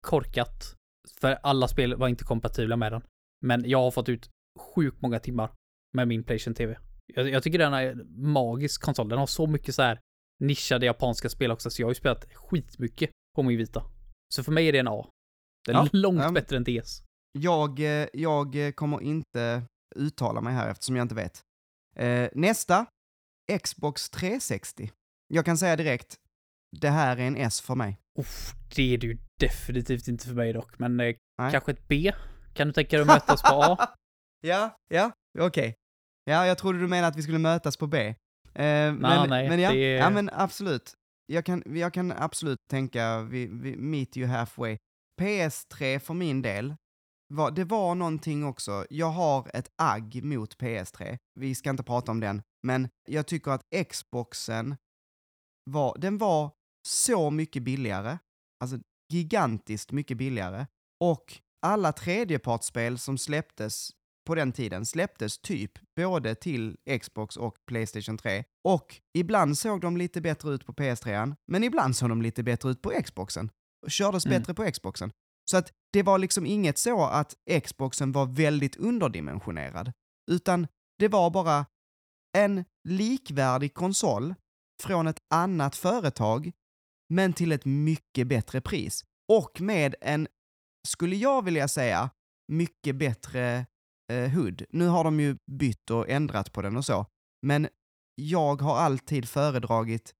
korkat, för alla spel var inte kompatibla med den. Men jag har fått ut sjukt många timmar med min Playstation TV. Jag, jag tycker den är magisk konsol. Den har så mycket så här nischade japanska spel också, så jag har ju spelat skitmycket på min vita. Så för mig är det en A. Den är Ja, långt men- bättre än DS. Jag, eh, jag eh, kommer inte uttala mig här eftersom jag inte vet. Eh, nästa, Xbox 360. Jag kan säga direkt, det här är en S för mig. Uff, det är det ju definitivt inte för mig dock, men eh, kanske ett B? Kan du tänka dig att mötas på A? <laughs> ja, ja, okej. Ja, jag trodde du menade att vi skulle mötas på B. Eh, men, nej, men ja, det ja, men absolut. Jag kan, jag kan absolut tänka, vi, vi meet you halfway. PS3 för min del, var, det var någonting också. Jag har ett agg mot PS3. Vi ska inte prata om den, men jag tycker att Xboxen var, den var så mycket billigare. Alltså gigantiskt mycket billigare. Och alla tredjepartsspel som släpptes på den tiden släpptes typ både till Xbox och Playstation 3. Och ibland såg de lite bättre ut på PS3, men ibland såg de lite bättre ut på Xboxen. Och kördes Mm. bättre på Xboxen. Så att det var liksom inget så att Xboxen var väldigt underdimensionerad, utan det var bara en likvärdig konsol från ett annat företag, men till ett mycket bättre pris. Och med en, skulle jag vilja säga, mycket bättre eh, HUD. Nu har de ju bytt och ändrat på den och så, men jag har alltid föredragit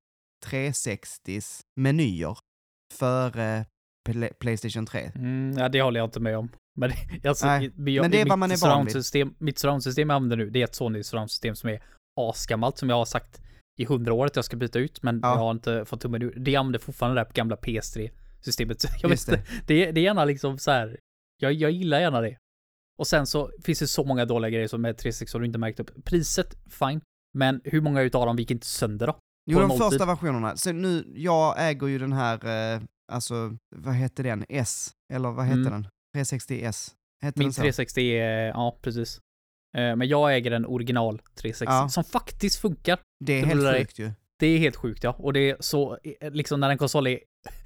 360s menyer före Pla- Playstation 3. Mm, ja, det håller jag inte med om. Men, <laughs> alltså, Nej, jag, men det är mitt vad man är van vid. Mitt surroundsystem jag använder nu, det är ett Sony surroundsystem som är asgammalt, som jag har sagt i hundra år att jag ska byta ut, men Ja. jag har inte fått tummen ur. Det använder fortfarande det här gamla PS3-systemet. Så <laughs> Jag vet Just det. det, det är gärna liksom så här. Jag, jag gillar gärna det. Och sen så finns det så många dåliga grejer som med 360 har du inte märkt upp. Priset, fine. Men hur många utav dem gick inte sönder då? Jo, de nolltid. första versionerna. Så nu, jag äger ju den här, eh, alltså, vad hette den? S? Eller vad hette Mm. den? 360S? Hette Min den så? 360 är, ja precis. Eh, Men jag äger en original 360 Ja. som faktiskt funkar. Det är det helt sjukt ju. Det är helt sjukt ja. Och det är så, eh, liksom när en konsol är,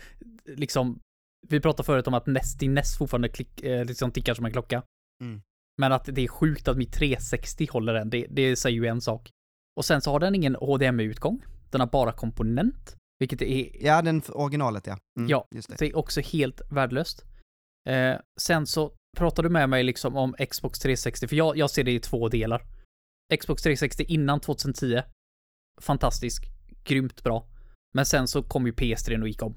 <laughs> liksom, vi pratade förut om att näst, din NES fortfarande klick, eh, liksom tickar som en klocka. Mm. Men att det är sjukt att mitt 360 håller den, det, det säger ju en sak. Och sen så har den ingen HDMI-utgång. Den har bara komponent. Vilket är, Ja, den originalet ja. Mm, Ja, Just det. det är också helt värdelöst. Eh, sen så pratar du med mig liksom om Xbox 360, för jag, jag ser det i två delar. Xbox 360 innan 2010, fantastisk, grymt bra. Men sen så kom ju PS3 och gick om.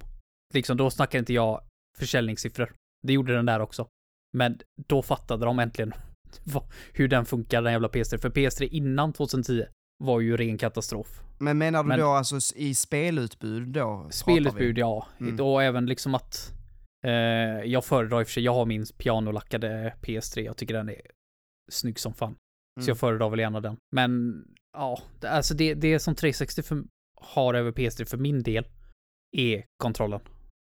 Liksom, då snackar inte jag försäljningssiffror. Det gjorde den där också. Men då fattade de äntligen <laughs> hur den funkar, den jävla PS3. För PS3 innan 2010 var ju ren katastrof. Men menar du Men- då alltså i spelutbud då? Spelutbud, ja. Mm. Och även liksom att eh, jag föredrar i och för sig, jag har min pianolackade PS3, jag tycker den är snygg som fan. Så Mm. jag föredrar väl gärna den. Men ja, det, alltså det, det som 360 för, har över PS3 för min del är kontrollen.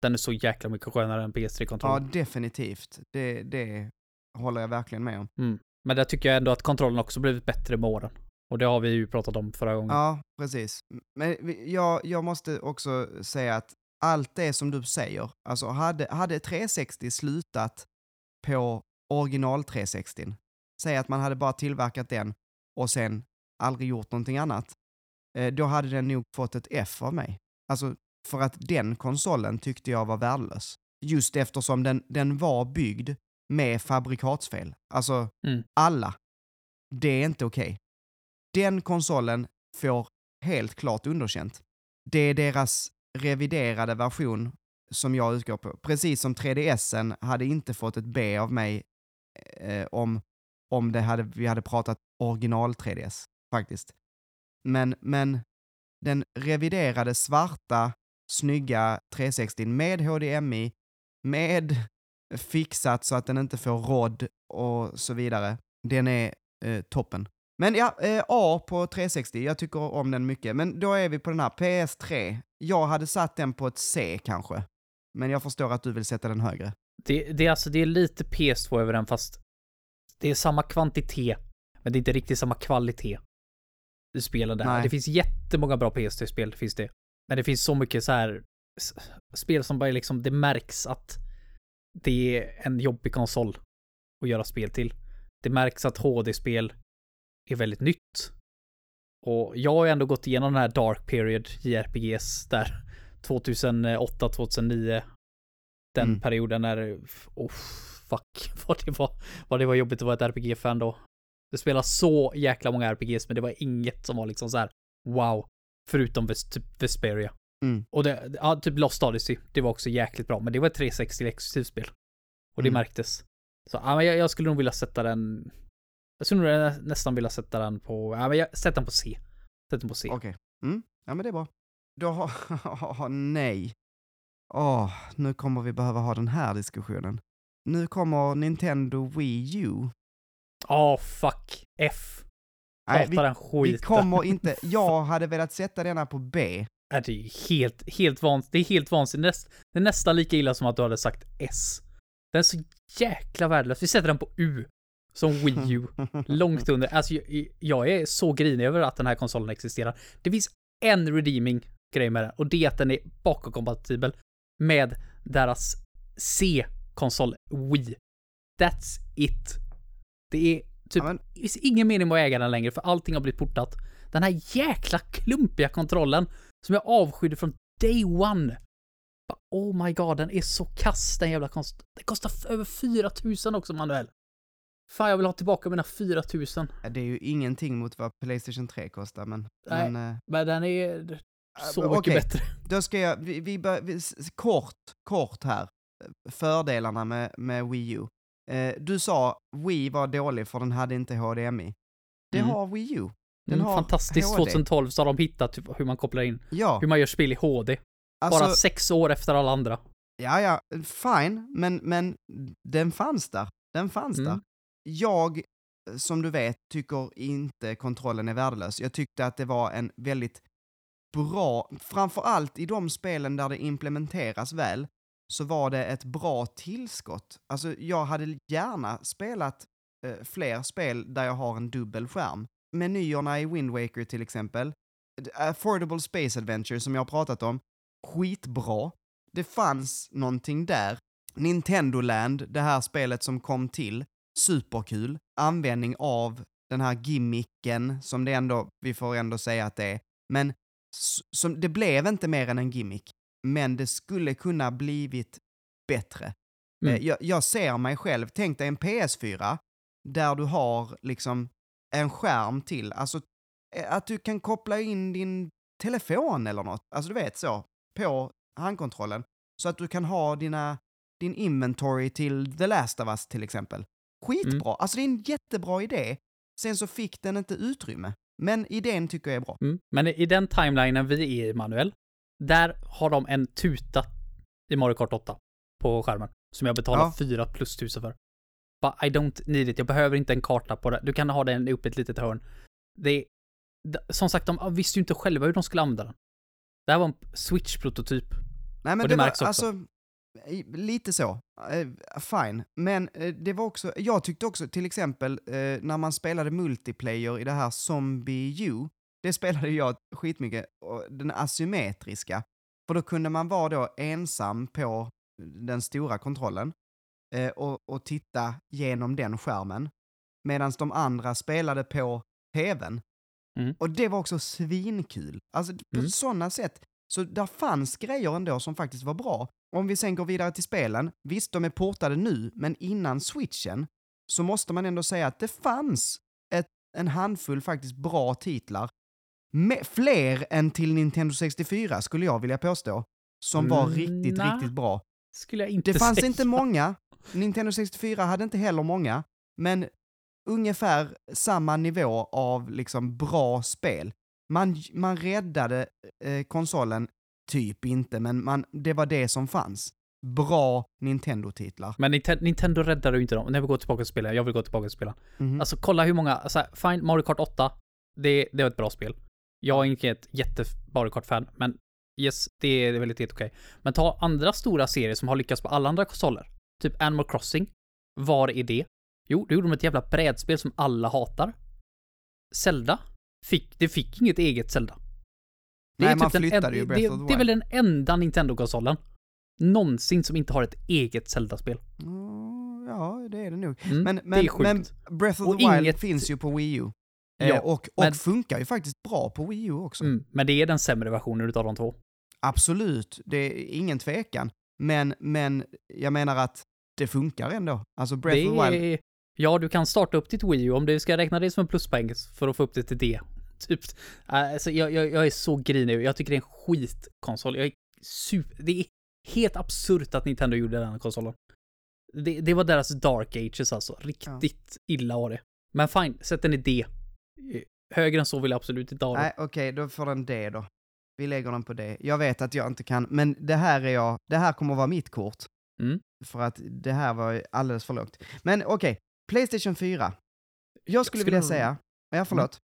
Den är så jäkla mycket skönare än Ja, PS3-kontrollen. definitivt. Det, det håller jag verkligen med om. Mm. Men där tycker jag ändå att kontrollen också blivit bättre med åren. Och det har vi ju pratat om förra gången. Ja, precis. Men jag, jag måste också säga att allt det som du säger, alltså hade, hade 360 slutat på original 360, säg att man hade bara tillverkat den och sen aldrig gjort någonting annat, eh, då hade den nog fått ett F av mig. Alltså, för att den konsolen tyckte jag var värdelös. Just eftersom den, den var byggd med fabrikatsfel. Alltså, Mm. alla. Det är inte okej. Den konsolen får helt klart underkänt. Det är deras reviderade version som jag utgår på. Precis som 3DSen hade inte fått ett B av mig eh, om, om det hade, vi hade pratat original 3DS, faktiskt. Men, men den reviderade svarta, snygga 360 med HDMI, med fixat så att den inte får rodd och så vidare. Den är eh, toppen. Men ja, eh, A på 360, jag tycker om den mycket. Men då är vi på den här PS3. Jag hade satt den på ett C kanske. Men jag förstår att du vill sätta den högre. Det, det, är alltså, det är lite PS2 över den fast det är samma kvantitet, men det är inte riktigt samma kvalitet i spelen där. Nej. Det finns jättemånga bra PS3-spel, finns det. Men det finns så mycket så här spel som bara liksom, det märks att det är en jobbig konsol att göra spel till. Det märks att HD-spel är väldigt nytt. Och jag har ju ändå gått igenom den här Dark Period JRPGs där <laughs> 2008, 2009. Den Mm. perioden när, oh, fuck, <laughs> vad det var, vad det var jobbigt att vara ett RPG-fan då. Det spelas så jäkla många RPGs, men det var inget som var liksom så här wow. Förutom Ves- typ Vesperia. Mm. Och det, ja, typ Lost Odyssey, det var också jäkligt bra, men det var ett 360 exklusivt spel. Och det Mm. märktes. Så ja, men jag, jag skulle nog vilja sätta den, jag skulle nog nä- nästan vilja sätta den på, ja men jag sätter den på C. Sätt den på C. Okej. Mm. Ja, men det är bra. Då <laughs> har... nej. Åh, nu kommer vi behöva ha den här diskussionen. Nu kommer Nintendo Wii U. Åh, fuck. F. Nej, vi, den skiten. vi kommer <laughs> inte... Jag hade velat sätta denna på B. Det är helt, helt vansinnigt. Det är helt vansinnigt. Näst, det är nästan lika illa som att du hade sagt S. Den är så jäkla värdelös. Vi sätter den på U. Som Wii U. <laughs> Långt under. Alltså, jag, jag är så grinig över att den här konsolen existerar. Det finns en redeeming grej med den och det är att den är bakåtkompatibel med deras C-konsol Wii. That's it. Det är typ, Ja, men- det finns ingen mening med att äga den längre för allting har blivit portat. Den här jäkla klumpiga kontrollen som jag avskydde från day one. Oh my god, den är så kass den jävla konst. Den kostar över 4000 också manuell. Fan, jag vill ha tillbaka mina 4000. Ja, Det är ju ingenting mot vad Playstation 3 kostar, men... Nej. men eh, Men den är så mycket okej. bättre. Då ska jag, vi, vi, bör, vi kort, kort här. Fördelarna med, med Wii U. Eh, du sa Wii var dålig för den hade inte HDMI. Det Mm. har Wii U. Den Mm, har fantastiskt, HD. 2012 så har de hittat typ hur man kopplar in, Ja, hur man gör spel i HD. alltså, Bara sex år efter alla andra. ja, ja, fine, men, men den fanns där. Den fanns Mm. där. Jag, som du vet, tycker inte kontrollen är värdelös. Jag tyckte att det var en väldigt bra, framför allt i de spelen där det implementeras väl, så var det ett bra tillskott. Alltså, jag hade gärna spelat eh, fler spel där jag har en dubbel skärm. Menyerna i Wind Waker till exempel, Affordable Space Adventure som jag har pratat om, skitbra. Det fanns någonting där. Nintendo Land, det här spelet som kom till, superkul. Användning av den här gimmicken, som det ändå, vi får ändå säga att det är. Men som, det blev inte mer än en gimmick. Men det skulle kunna blivit bättre. Mm. Eh, Jag, jag ser mig själv, tänk dig en PS4 där du har liksom en skärm till, alltså eh, att du kan koppla in din telefon eller något, alltså du vet så, på handkontrollen. Så att du kan ha dina, din inventory till The Last of Us till exempel. Skitbra, alltså det är en jättebra idé. Sen så fick den inte utrymme. Men idén tycker jag är bra. Mm. Men i den timelinen vi är i, Manuel, där har de en tuta i Mario Kart 8 på skärmen. Som jag betalar Ja. 4 plus tusen för. But I don't need it. Jag behöver inte en karta på det. Du kan ha den uppe i ett litet hörn. Det är, som sagt, de visste ju inte själva hur de skulle använda den. Det här var en Switch-prototyp. Nej men Och det, det var, märks också. alltså, lite så. Eh, fine. Men eh, det var också, jag tyckte också till exempel eh, när man spelade multiplayer i det här Zombie U, det spelade jag skitmycket, och den asymmetriska. För då kunde man vara då ensam på den stora kontrollen eh, och, och titta genom den skärmen. Medan de andra spelade på tvn. Mm. Och det var också svinkul. Alltså på Mm. sådana sätt. Så där fanns grejer ändå som faktiskt var bra. Om vi sen går vidare till spelen, visst de är portade nu, men innan switchen så måste man ändå säga att det fanns ett, en handfull faktiskt bra titlar. Fler än till Nintendo 64 skulle jag vilja påstå. Som var Mm, riktigt, nja. riktigt bra. Skulle jag inte Det fanns säga. inte många. Nintendo 64 hade inte heller många. Men ungefär samma nivå av liksom bra spel. Man, man räddade eh, konsolen, typ inte, men man, det var det som fanns. Bra Nintendo-titlar. Men Ninte- Nintendo räddade ju inte dem. När vi går tillbaka till spelen, jag vill gå tillbaka till spelen. Mhm. Alltså kolla hur många, alltså, fine, Mario Kart 8, det, det var ett bra spel. Jag är inget jätte Mario Kart-fan, men yes, det är väldigt helt okej. Men ta andra stora serier som har lyckats på alla andra konsoler. Typ Animal Crossing. Var är det? Jo, det gjorde de ett jävla brädspel som alla hatar. Zelda. Fick, det fick inget eget Zelda. Det Nej, är typ man den flyttade ju Breath det, of the det är väl Wild. den enda Nintendo-konsolen någonsin som inte har ett eget Zelda-spel. Mm, ja, det är det nog. Mm, Men, det men, är sjukt. men Breath of Och the Wild inget- finns ju på Wii U. Eh, Ja, och och men- funkar ju faktiskt bra på Wii U också. Mm, men det är den sämre versionen utav de två. Absolut, det är ingen tvekan. Men, men jag menar att det funkar ändå. Alltså Breath det of the Wild. ja, du kan starta upp ditt Wii U om du ska räkna det som en pluspoäng för att få upp det till det. <laughs> Typ. Alltså, jag, jag, jag är så grinig. Jag tycker det är en skitkonsol. Jag är super, det är helt absurt att Nintendo gjorde den här konsolen. Det, det var deras dark ages alltså. Riktigt illa var det. Men fine, sätt den i D. Högre än så vill jag absolut inte ha det. Nej, okej, då får den det då. Vi lägger den på det. Jag vet att jag inte kan, men det här är jag, det här kommer att vara mitt kort. Mm. För att det här var alldeles för lågt. Men okej, Playstation 4. Jag skulle skulle vilja säga, ja förlåt.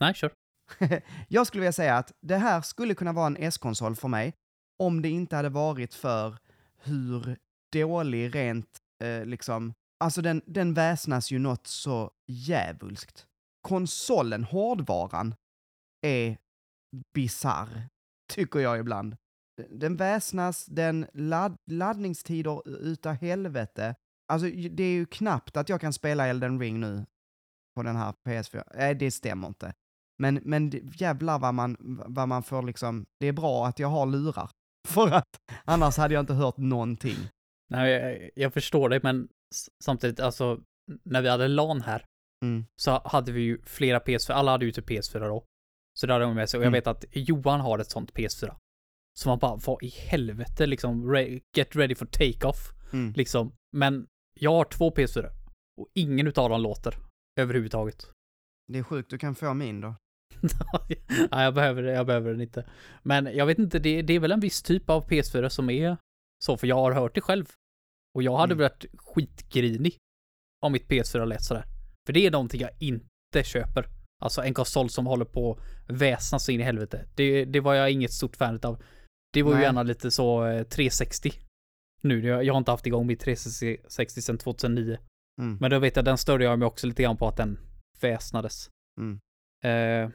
Nej, kör. <laughs> jag skulle vilja säga att det här skulle kunna vara en S-konsol för mig om det inte hade varit för hur dålig rent, eh, liksom, alltså den, den väsnas ju något så djävulskt. Konsolen, hårdvaran, är bizarr, tycker jag ibland. Den väsnas, den ladd, laddningstider utav helvete. Alltså det är ju knappt att jag kan spela Elden Ring nu på den här PS4. Nej, det stämmer inte. Men, men jävlar vad man, vad man får liksom, det är bra att jag har lurar. <laughs> För att annars hade jag inte hört någonting. Nej, jag, jag förstår dig, men samtidigt, alltså, när vi hade LAN här, Mm. så hade vi ju flera PS4, alla hade ju typ PS4 då. Så det hade de med sig, och jag Mm. vet att Johan har ett sånt PS4. Så man bara, vad i helvete liksom, re- get ready for take-off. Mm. Liksom. Men Jag har två PS4 och ingen utav dem låter överhuvudtaget. Det är sjukt, du kan få min då. <laughs> Nej, jag behöver, det, jag behöver den inte. Men jag vet inte, det, det är väl en viss typ av PS4 som är så, för jag har hört det själv. Och jag hade Mm. varit skitgrinig om mitt PS4 lät sådär. För det är någonting jag inte köper. Alltså en konsol som håller på att väsnas så in i helvete. Det, det var jag inget stort fan av. Det var ju Nej. gärna lite så eh, 360. Nu, jag, jag har inte haft igång mitt 360 sedan 2009. Mm. Men då vet jag, den störde jag mig också lite grann på att den väsnades. Mm. Eh,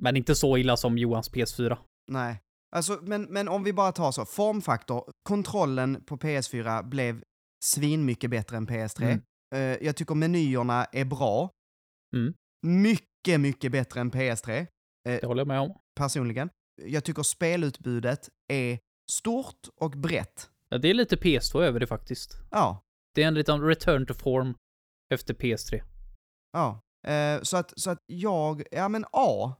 men inte så illa som Johans PS4. Nej. Alltså, men, men om vi bara tar så, formfaktor, kontrollen på PS4 blev svinmycket bättre än PS3. Mm. Eh, jag tycker menyerna är bra. Mm. Mycket, mycket bättre än PS3, Det håller jag med om. personligen. Jag tycker spelutbudet är stort och brett. Ja, det är lite PS2 över det faktiskt. Ja, Det är en liten return to form efter PS3. ja. Eh, så, att, så att jag, ja men A,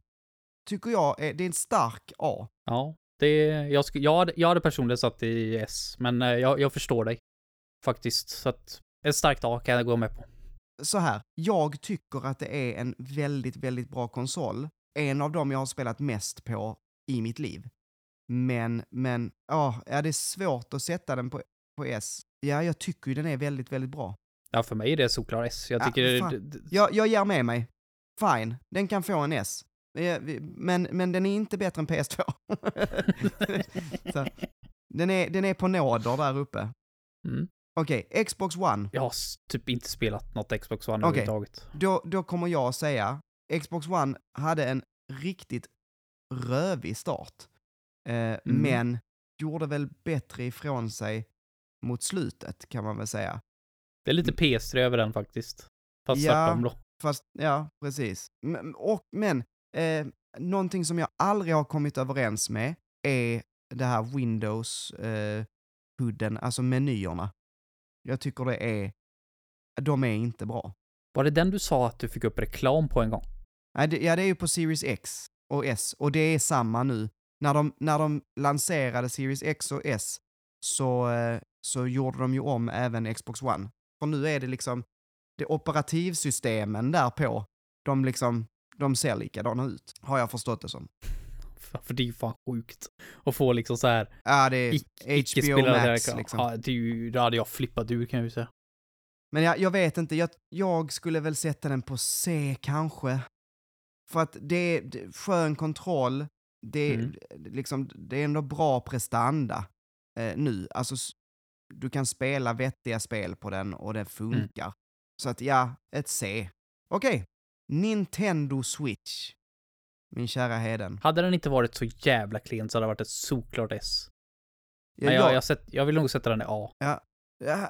tycker jag, är, det är en stark A. Ja, det, jag, jag, jag hade personligen satt i S, men eh, jag, jag förstår dig. Faktiskt, så att ett starkt A kan jag gå med på. så här, jag tycker att det är en väldigt, väldigt bra konsol. En av dem jag har spelat mest på i mitt liv. Men, men, ja, ja det är svårt att sätta den på, på S. Ja, jag tycker ju den är väldigt, väldigt bra. Ja, för mig är det solklar S. Jag Ja, tycker... det- Jag, jag ger med mig. Fine, den kan få en S. Men, men den är inte bättre än PS2. <laughs> så, den, är, den är på nåder där uppe. Mm. Okej, Xbox One. Jag har typ inte spelat något Xbox One Okej. överhuvudtaget. då, då kommer jag säga, Xbox One hade en riktigt rövig start. Eh, Men gjorde väl bättre ifrån sig mot slutet, kan man väl säga. Det är lite PS3 över den faktiskt. Fast Ja. tvärtom då. Fast, ja, precis. Men, och, men eh, någonting som jag aldrig har kommit överens med är det här Windows eh, alltså menyerna. Jag tycker det är, de är inte bra. Var det den du sa att du fick upp reklam på en gång? Det, ja, det är ju på Series X och S och det är samma nu. När de, när de lanserade Series X och S så, eh, så gjorde de ju om även Xbox One. För nu är det liksom, det operativsystemen där på, de liksom, de ser likadana ut. Har jag förstått det som. <laughs> För det är ju fan sjukt. Att få liksom så här Ja, det är HBO Max reklam. liksom. Ja, det är ju, då hade jag flippat ur kan jag ju säga. Men jag, jag vet inte, jag, jag skulle väl sätta den på C kanske. För att det är skön kontroll, det, Mm. liksom, det är ändå bra prestanda eh, nu. Alltså, du kan spela vettiga spel på den och det funkar. Så att ja, ett C. Okej, Nintendo Switch. Min kära Heden. Hade den inte varit så jävla klen så hade det varit ett solklart S. Ja, Men jag, jag- jag, sett, jag vill nog sätta den i A. Ja,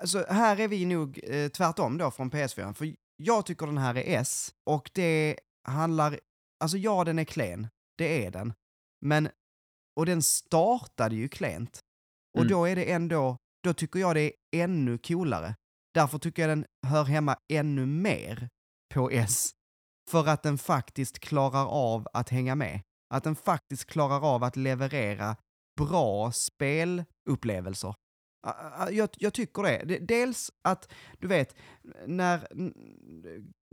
så här är vi nog eh, tvärtom då från PS4. För jag tycker den här är S och det handlar, alltså ja den är klen, det är den. Men, och den startade ju klent. Och Mm. då är det ändå, då tycker jag det är ännu coolare. Därför tycker jag den hör hemma ännu mer på S. För att den faktiskt klarar av att hänga med. Att den faktiskt klarar av att leverera bra spelupplevelser. Jag, jag tycker det. Dels att, du vet, när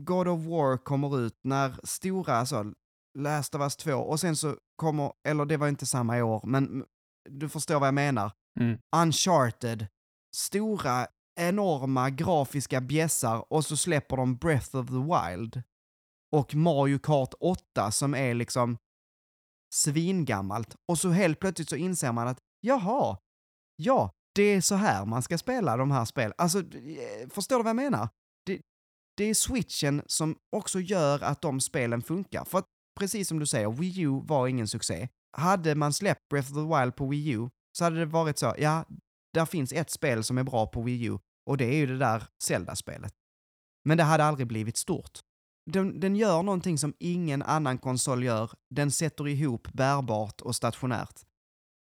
God of War kommer ut, när stora, alltså, Last of Us 2, och sen så kommer, eller det var inte samma år, men du förstår vad jag menar. Mm. Uncharted, stora, enorma grafiska bjässar och så släpper de Breath of the Wild. Och Mario Kart 8 som är liksom svingammalt. Och så helt plötsligt så inser man att jaha, ja, det är så här man ska spela de här spelen. Alltså, eh, förstår du vad jag menar? Det, det är switchen som också gör att de spelen funkar. För att precis som du säger, Wii U var ingen succé. Hade man släppt Breath of the Wild på Wii U så hade det varit så, ja, där finns ett spel som är bra på Wii U och det är ju det där Zelda-spelet. Men det hade aldrig blivit stort. Den, den gör någonting som ingen annan konsol gör. Den sätter ihop bärbart och stationärt.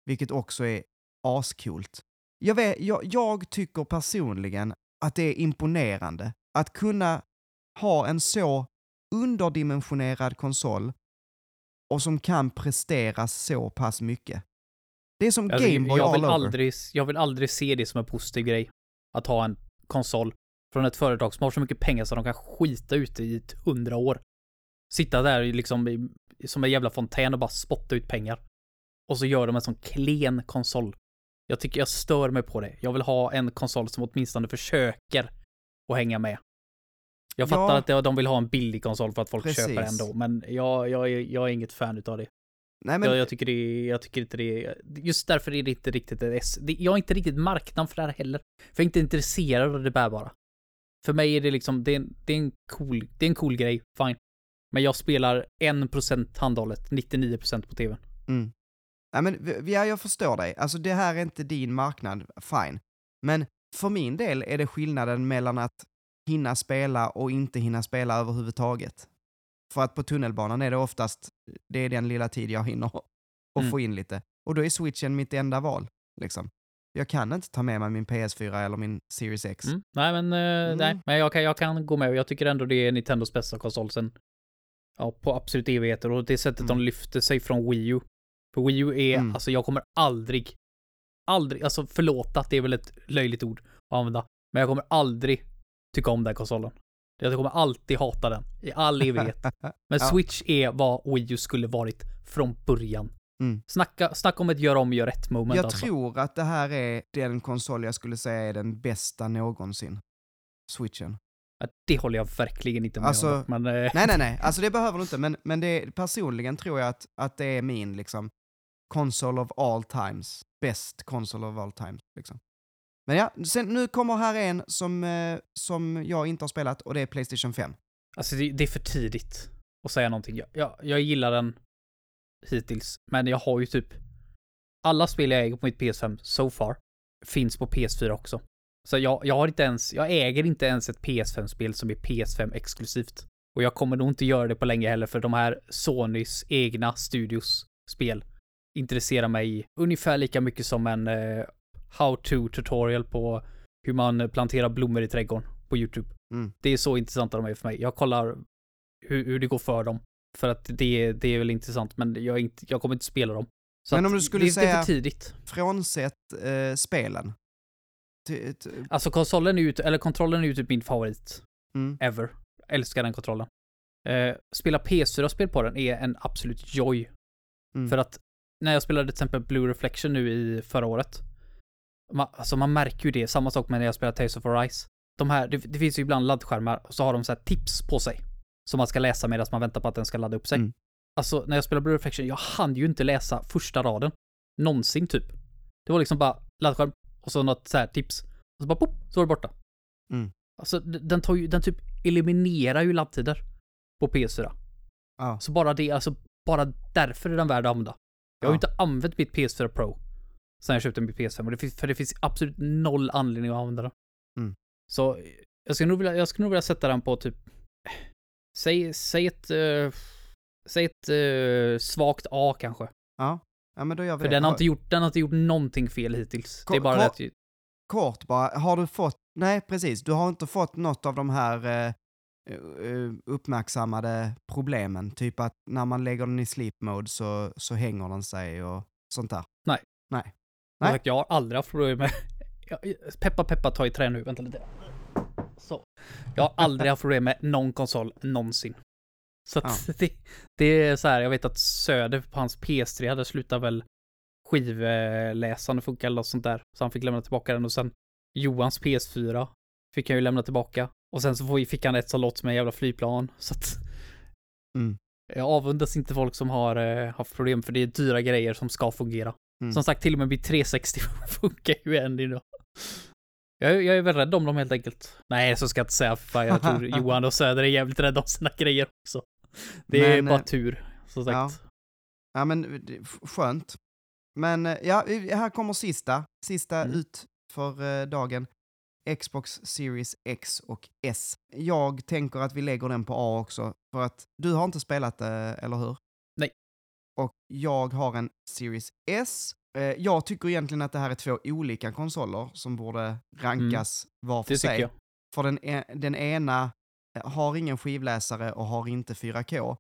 Vilket också är ascoolt. Jag, vet, jag, jag tycker personligen att det är imponerande att kunna ha en så underdimensionerad konsol och som kan prestera så pass mycket. Det är som Alltså, Game Boy jag, vill all over. aldrig, jag vill aldrig se det som en positiv grej. Att ha en konsol från ett företag som har så mycket pengar så de kan skita ute i hundra år. Sitta där liksom i, som en jävla fontän och bara spotta ut pengar. Och så gör de en sån klen konsol. Jag tycker jag stör mig på det. Jag vill ha en konsol som åtminstone försöker att hänga med. Jag fattar Ja. att de vill ha en billig konsol för att folk Precis. köper ändå, men jag, jag, jag är inget fan utav det. Nej, men jag, jag tycker det jag tycker inte det just därför är det inte riktigt ett S. Det, jag är inte riktigt marknad för det här heller. För jag är inte intresserad av det bärbara. För mig är det liksom, det är, en- det är en cool, det är en cool grej, fine. Men jag spelar 1% handhållet, 99% på tvn. Mm. Nej, men ja, jag förstår dig. Alltså det här är inte din marknad, fine. Men för min del är det skillnaden mellan att hinna spela och inte hinna spela överhuvudtaget. För att på tunnelbanan är det oftast, det är den lilla tid jag hinner <laughs> och Mm. få in lite. Och då är switchen mitt enda val, liksom. Jag kan inte ta med mig min PS4 eller min Series X. Mm. Nej men, eh, Mm. nej, men jag kan, jag kan gå med jag tycker ändå det är Nintendos bästa konsol sen, ja, på absolut evigheter och det sättet de Mm. lyfter sig från Wii U. För Wii U är, Mm. alltså jag kommer aldrig, aldrig, alltså förlåta det är väl ett löjligt ord att använda, men jag kommer aldrig tycka om den konsolen. Jag kommer alltid hata den, i all evighet. <laughs> Men Ja. Switch är vad Wii U skulle varit från början. Mm. Snacka, snacka om ett gör om, gör rätt moment Jag alltså. tror att det här är den konsol jag skulle säga är den bästa någonsin. Switchen. Ja, Det håller jag verkligen inte med Alltså, om. Men, eh, Nej, nej, nej. Alltså det behöver du inte, men, men det, personligen tror jag att, att det är min liksom console of all times. Best console of all times. Liksom. Men ja, sen, nu kommer här en som, eh, som jag inte har spelat och det är Playstation 5. Alltså det, det är för tidigt att säga någonting. Jag, jag, jag gillar den hittills, men jag har ju typ alla spel jag äger på mitt PS5 so far finns på PS4 också. Så jag, jag har inte ens, jag äger inte ens ett PS5-spel som är PS5 exklusivt. Och jag kommer nog inte göra det på länge heller för de här Sonys egna studios spel intresserar mig ungefär lika mycket som en eh, how-to tutorial på hur man planterar blommor i trädgården på YouTube. Mm. Det är så intressanta de är för mig. Jag kollar hur, hur det går för dem. För att det, det är väl intressant, men jag, inte, jag kommer inte spela dem. Så Men om du skulle det, det är säga- för tidigt. Frånsett eh, spelen. T- Alltså konsolen är ju, eller kontrollen är ju typ min favorit mm, ever. Älskar den kontrollen. Eh, spela PS4-spel på den är en absolut joy. mm. För att när jag spelade till exempel Blue Reflection nu i förra året. Man, alltså man märker ju det, samma sak med när jag spelar Tales of Arise. De här, det, det finns ju ibland laddskärmar, så har de så här tips på sig. Som man ska läsa medan man väntar på att den ska ladda upp sig. Mm. Alltså när jag spelar Blue Reflection, jag hann ju inte läsa första raden. Någonsin typ. Det var liksom bara laddskärm och så något så här tips. Och så bara pop, så var det borta. Mm. Alltså den tar ju, den typ eliminerar ju laddtider. På PS4. ja. Så bara det, alltså bara därför är den värd att använda. Jag har ju Ja. inte använt mitt PS4 Pro sen jag köpte mitt PS5 och det finns, för det finns absolut noll anledning att använda den. Mm. Så jag skulle nog vilja, jag skulle nog vilja sätta den på typ, säg, säg ett, uh, säg ett uh, svagt A kanske. ja. Ja, men då gör vi För det. den har Ha- inte gjort, den har inte gjort någonting fel hittills. det är Ko- bara ko- det att, Kort bara, har du fått, nej precis, du har inte fått något av de här eh, uppmärksammade problemen, typ att när man lägger den i sleep mode så, så hänger den sig och sånt där. Nej. Nej. Nej. jag har aldrig haft problem med, <laughs> peppa peppa ta i trä nu, vänta lite. Så. Jag har aldrig haft problem med någon konsol någonsin. Så att <laughs> det, det är så här, jag vet att Söder på hans PS3 hade slutat väl skivläsande funka eller något sånt där. Så han fick lämna tillbaka den och sen Johans PS4 fick han ju lämna tillbaka. Och sen så fick han ett som låter som en jävla flygplan. Så att <laughs> Mm. jag avundas inte folk som har eh, haft problem för det är dyra grejer som ska fungera. Mm. Som sagt, till och med mitt 360 <laughs> funkar ju än idag. Jag, är- jag är väl rädd om dem helt enkelt. Nej, så ska jag inte säga. Fan, jag tror <laughs> Johan och Söder är jävligt rädda om sina grejer också. Det är Men, bara eh, tur, som sagt. ja. Ja men f- skönt. Men eh, ja, här kommer sista, sista Mm. ut för eh, dagen. Xbox Series X och S. Jag tänker att vi lägger den på A också, för att du har inte spelat det, eller hur? Nej. Och jag har en Series S. Eh, Jag tycker egentligen att det här är två olika konsoler som borde rankas var för Mm. det sig. jag. För den, e- den ena eh, har ingen skivläsare och har inte 4K.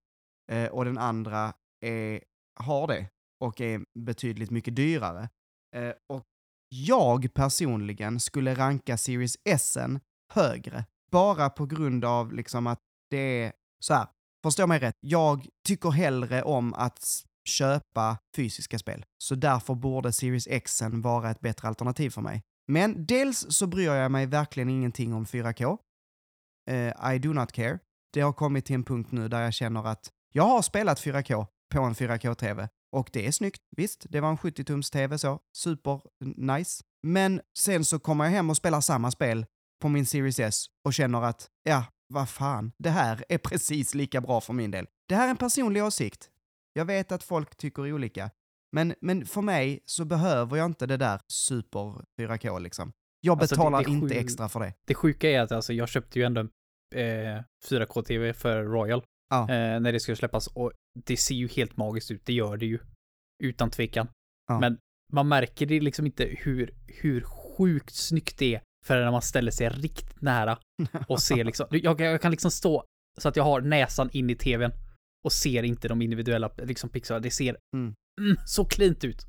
Eh, och den andra är, har det och är betydligt mycket dyrare. Och jag personligen skulle ranka Series S högre. Bara på grund av liksom att det är så här, förstå mig rätt, jag tycker hellre om att köpa fysiska spel. Så därför borde Series X vara ett bättre alternativ för mig. Men dels så bryr jag mig verkligen ingenting om 4K. Uh, eh, I do not care. Det har kommit till en punkt nu där jag känner att jag har spelat 4K på en 4K-TV och det är snyggt. Visst, det var en 70-tums-TV så. Super nice. Men sen så kommer jag hem och spelar samma spel på min Series S och känner att, ja, vad fan, det här är precis lika bra för min del. Det här är en personlig åsikt. Jag vet att folk tycker olika. Men, men för mig så behöver jag inte det där super 4K liksom. Jag Alltså, det- betalar det inte extra för det. Det sjuka är att alltså, jag köpte ju ändå eh, 4K-TV för Royal. Ja. Eh, när det skulle släppas. Och det ser ju helt magiskt ut, det gör det ju. Utan tvekan. Ja. Men man märker det liksom inte hur, hur sjukt snyggt det är förrän när man ställer sig riktigt nära och ser <laughs> liksom. Jag, jag kan liksom stå så att jag har näsan in i tvn och ser inte de individuella liksom pixlarna. Det ser Mm. mm, så klint ut.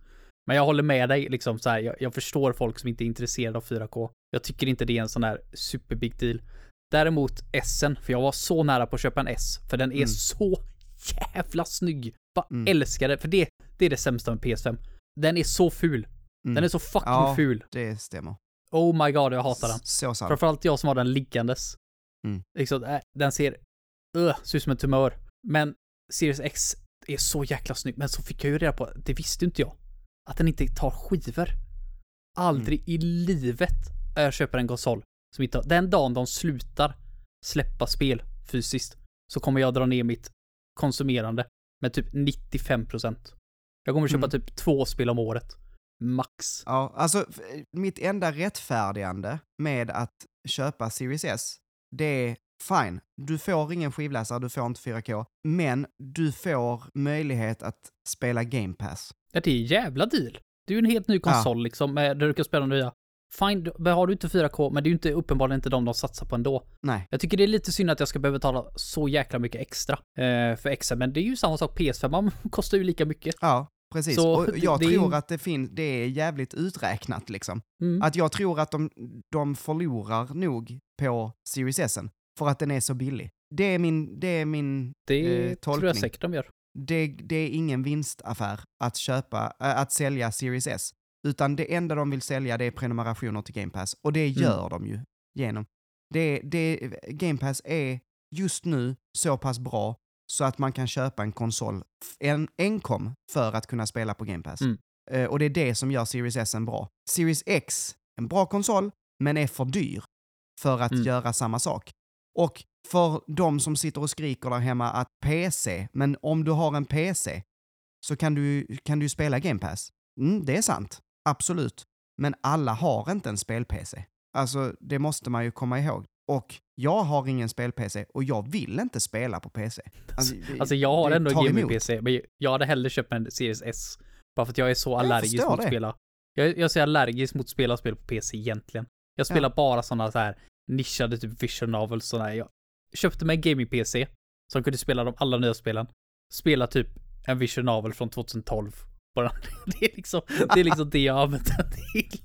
Men jag håller med dig liksom så här. Jag, jag förstår folk som inte är intresserade av 4K. Jag tycker inte det är en sån här super big deal. Däremot S'en, för jag var så nära på att köpa en S, för den är Mm. så jävla snygg. Bara Mm. älskar det, för det, det är det sämsta med PS5. Den är så ful. Mm. Den är så fucking Ja. ful. Det stämmer. Oh my god, jag hatar den. Så sant. Framförallt jag som har den liggandes. Mm. Liksom, äh, den ser, uh, ser ut som en tumör. Men Series X är så jäkla snygg. Men så fick jag ju reda på, det visste inte jag, att den inte tar skivor. Aldrig Mm. i livet jag köper en konsol som inte har, den dagen de slutar släppa spel fysiskt så kommer jag dra ner mitt konsumerande med typ 95%. Jag kommer köpa Mm. typ två spel om året. Max. Ja, alltså mitt enda rättfärdigande med att köpa Series S, det är fine. Du får ingen skivläsare, du får inte 4K, men du får möjlighet att spela Game Pass. Ja, det är en jävla deal. Det är ju en helt ny konsol liksom, med- där du kan spela nya. Fine, har du inte 4K, men det är ju inte, uppenbarligen inte de de satsar på ändå. Nej. Jag tycker det är lite synd att jag ska behöva betala så jäkla mycket extra eh, för XM, men det är ju samma sak, PS5 man <laughs> kostar ju lika mycket. Ja, precis. Så och <laughs> det- jag det tror ju- att det, fin- det är jävligt uträknat liksom. Mm. Att jag tror att de, de förlorar nog på Series S för att den är så billig. Det är min, det är min det eh, tror tolkning. jag säkert de gör. det, det är ingen vinstaffär att köpa, äh, att sälja Series S. Utan det enda de vill sälja det är prenumerationer till Game Pass. Och det gör de ju genom. Det, det, Game Pass är just nu så pass bra så att man kan köpa en konsol en, enkom för att kunna spela på Game Pass. Mm. Eh, och det är det som gör Series S en bra. Series X, en bra konsol, men är för dyr för att Mm. göra samma sak. Och för de som sitter och skriker där hemma att PC, men om du har en PC så kan du, kan du spela Game Pass. Mm, det är sant, absolut. Men alla har inte en spel-PC. Alltså, det måste man ju komma ihåg. Och jag har ingen spel-PC och jag vill inte spela på PC. Alltså, det- Alltså jag har ändå en gaming-PC, men jag hade hellre köpt en Series S. Bara för att jag är så allergisk mot att spela. Jag, jag är så allergisk mot att spela spel på PC egentligen. Jag spelar bara sådana så här nischade typ vision novels sådana här. Jag köpte mig en gaming-PC som kunde spela de alla nya spelen. Spela typ en vision novel från 2012. Bara, <laughs> det är liksom det, är liksom det jag använt den <laughs> till.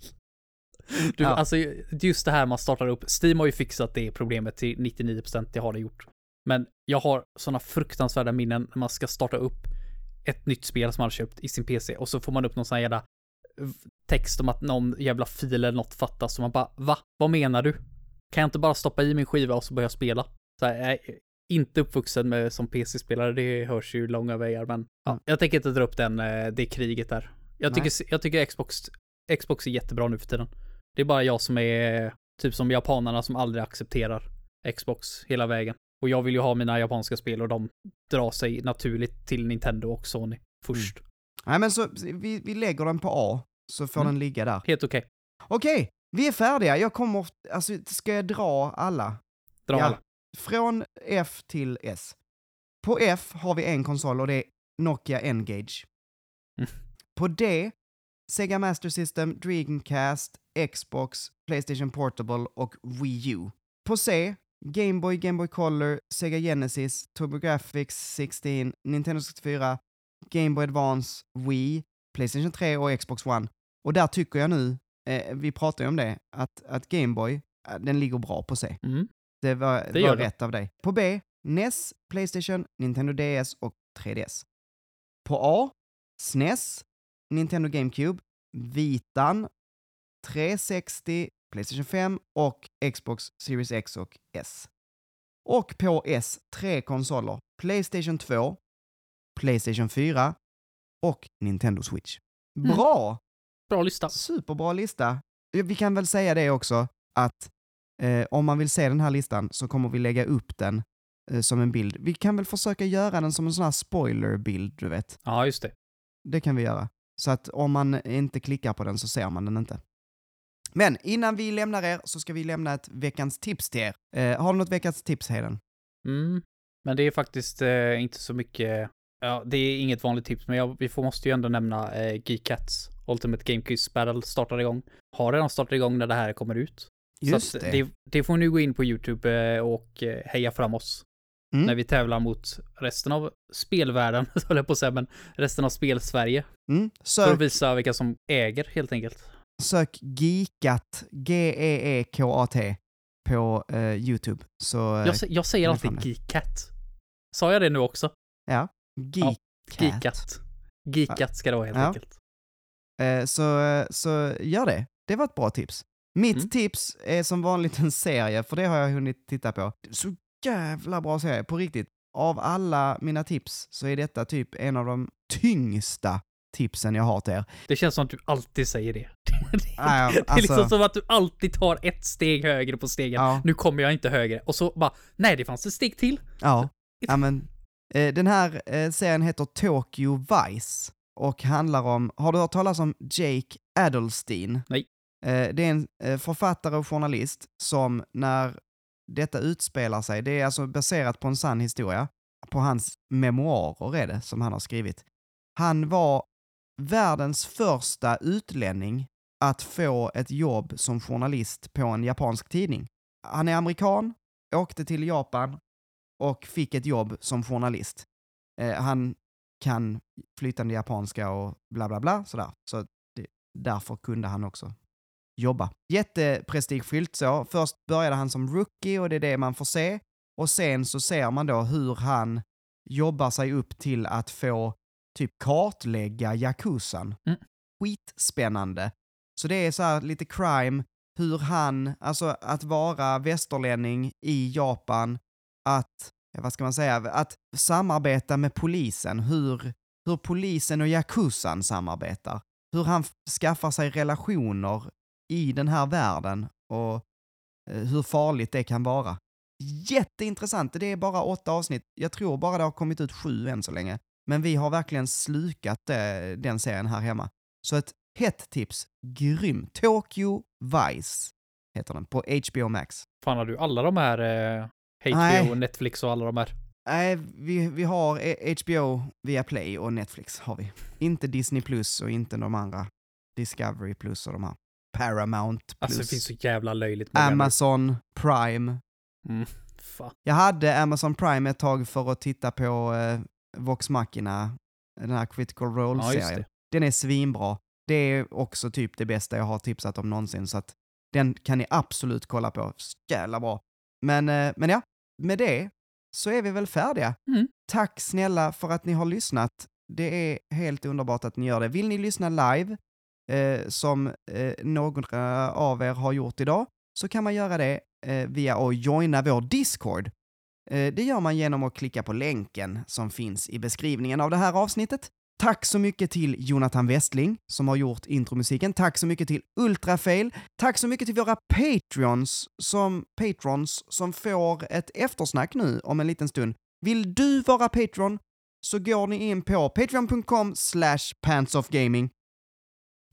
Du, Ja. alltså just det här man startar upp. Steam har ju fixat det problemet till 99%, det har det gjort. Men jag har sådana fruktansvärda minnen när man ska starta upp ett nytt spel som man har köpt i sin PC och så får man upp någon sån här jävla text om att någon jävla fil eller något fattas och man bara va? Vad menar du? Kan jag inte bara stoppa i min skiva och så börja spela? Så här, jag är inte uppvuxen med som PC-spelare, det hörs ju långa vägar men ja, Mm. jag tänker inte dra upp den, eh, det kriget där. Jag Nej. tycker, jag tycker Xbox, Xbox är jättebra nu för tiden. Det är bara jag som är typ som japanerna som aldrig accepterar Xbox hela vägen. Och jag vill ju ha mina japanska spel och de drar sig naturligt till Nintendo och Sony först. Nej men så, vi, vi lägger den på A, så får Mm. den ligga där. Helt okej. Okej, vi är färdiga. Jag kommer, alltså ska jag dra alla? Dra Ja. alla. Från F till S. På F har vi en konsol och det är Nokia N-Gage. Mm. På D, Sega Master System, Dreamcast, Xbox, Playstation Portable och Wii U. På C, Game Boy, Game Boy Color, Sega Genesis, TurboGrafx 16, Nintendo 64, Game Boy Advance, Wii, Playstation 3 och Xbox One. Och där tycker jag nu, eh, vi pratar ju om det, att, att Game Boy äh, den ligger bra på C. Mm. Det var, Det var rätt av dig. På B, NES, Playstation, Nintendo DS och 3DS. På A, SNES, Nintendo GameCube, Vitan, 360, Playstation 5 och Xbox Series X och S. Och på S, tre konsoler. Playstation 2, Playstation 4 och Nintendo Switch. Mm. Bra! Bra lista. Superbra lista. Vi kan väl säga det också, att eh, om man vill se den här listan så kommer vi lägga upp den eh, som en bild. Vi kan väl försöka göra den som en sån här spoilerbild, du vet. Ja, just det. Det kan vi göra. Så att om man inte klickar på den så ser man den inte. Men innan vi lämnar er så ska vi lämna ett veckans tips till er. Eh, har du något veckans tips, Hayden? Mm. Men det är faktiskt eh, inte så mycket, ja, det är inget vanligt tips, men jag, vi får, måste ju ändå nämna eh, Geekats Ultimate Game Quiz Battle startar igång. Har redan startat igång när det här kommer ut. Just så det. det. Det får ni gå in på YouTube eh, och eh, heja fram oss. Mm. När vi tävlar mot resten av spelvärlden, <laughs> höll jag på att säga, men resten av spel-Sverige. Mm. För Sök, att visa vilka som äger, helt enkelt. sök Geekat, G-E-E-K-A-T, på eh, YouTube. Så, eh, Jag, jag säger alltid. Geekat. Sa jag det nu också? ja, Geekat. Geekat. Geekat ska det vara helt Ja. enkelt. Eh, så, så gör det. Det var ett bra tips. Mitt Mm. tips är som vanligt en serie, för det har jag hunnit titta på. Så jävla bra serie, på riktigt. Av alla mina tips så är detta typ en av de tyngsta tipsen jag har till er. Det känns som att du alltid säger det. <laughs> Ah, ja, det är liksom alltså- som att du alltid tar ett steg högre på stegen. Ja, Nu kommer jag inte högre. Och så bara, nej det fanns ett steg till. ja. ja men, eh, den här eh, serien heter Tokyo Vice och handlar om, har du hört talas om Jake Adelstein? Nej. Eh, det är en eh, författare och journalist som när detta utspelar sig, det är alltså baserat på en sann historia, på hans memoarer är det som han har skrivit. Han var världens första utlänning att få ett jobb som journalist på en japansk tidning. Han är amerikan, åkte till Japan och fick ett jobb som journalist. Eh, han kan flytande japanska och bla bla bla sådär. Så det, därför kunde han också jobba. Jätteprestigefyllt så. Först började han som rookie och det är det man får se. Och sen så ser man då hur han jobbar sig upp till att få typ kartlägga Yakuzan. Mm. Skitspännande. Så det är så här lite crime, hur han, alltså att vara västerlänning i Japan, att, vad ska man säga, att samarbeta med polisen, hur, hur polisen och Yakuzan samarbetar. Hur han skaffar sig relationer i den här världen och eh, hur farligt det kan vara. Jätteintressant, det är bara åtta avsnitt. Jag tror bara det har kommit ut sju än så länge. Men vi har verkligen slukat det, den serien här hemma. Så ett hett tips, grym. Tokyo Vice heter den, på HBO Max. Fan har du alla de här eh, HBO, Nej. Netflix och alla de här? Nej, vi, vi har eh, HBO via Play och Netflix har vi. Inte Disney Plus och inte de andra. Discovery Plus och de här. Paramount Plus. Alltså det finns så jävla löjligt många. Amazon Prime. Mm, fan. Jag hade Amazon Prime ett tag för att titta på eh, Vox Machina, den här Critical Ja, Role-serien. det. den är svinbra. Det är också typ det bästa jag har tipsat om någonsin, så att den kan ni absolut kolla på. Jävla bra. Men, eh, men ja, med det så är vi väl färdiga. Mm. Tack snälla för att ni har lyssnat. Det är helt underbart att ni gör det. Vill ni lyssna live, eh, som eh, några av er har gjort idag, så kan man göra det eh, via att joina vår Discord. Eh, det gör man genom att klicka på länken som finns i beskrivningen av det här avsnittet. Tack så mycket till Jonathan Westling som har gjort intromusiken. Tack så mycket till Ultrafail. Tack så mycket till våra Patreons som, patrons som får ett eftersnack nu om en liten stund. Vill du vara Patreon så går ni in på patreon.com slash pantsoffgaming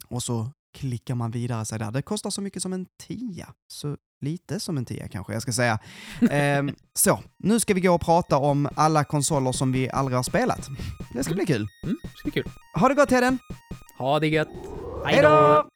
och så klickar man vidare sig där. Det kostar så mycket som en tia. Så lite som en tia kanske jag ska säga. Ehm, <laughs> så, nu ska vi gå och prata om alla konsoler som vi aldrig har spelat. Det ska bli kul. Mm, det ska bli kul. Ha det gott Hedden! Ha det gött. Hej då!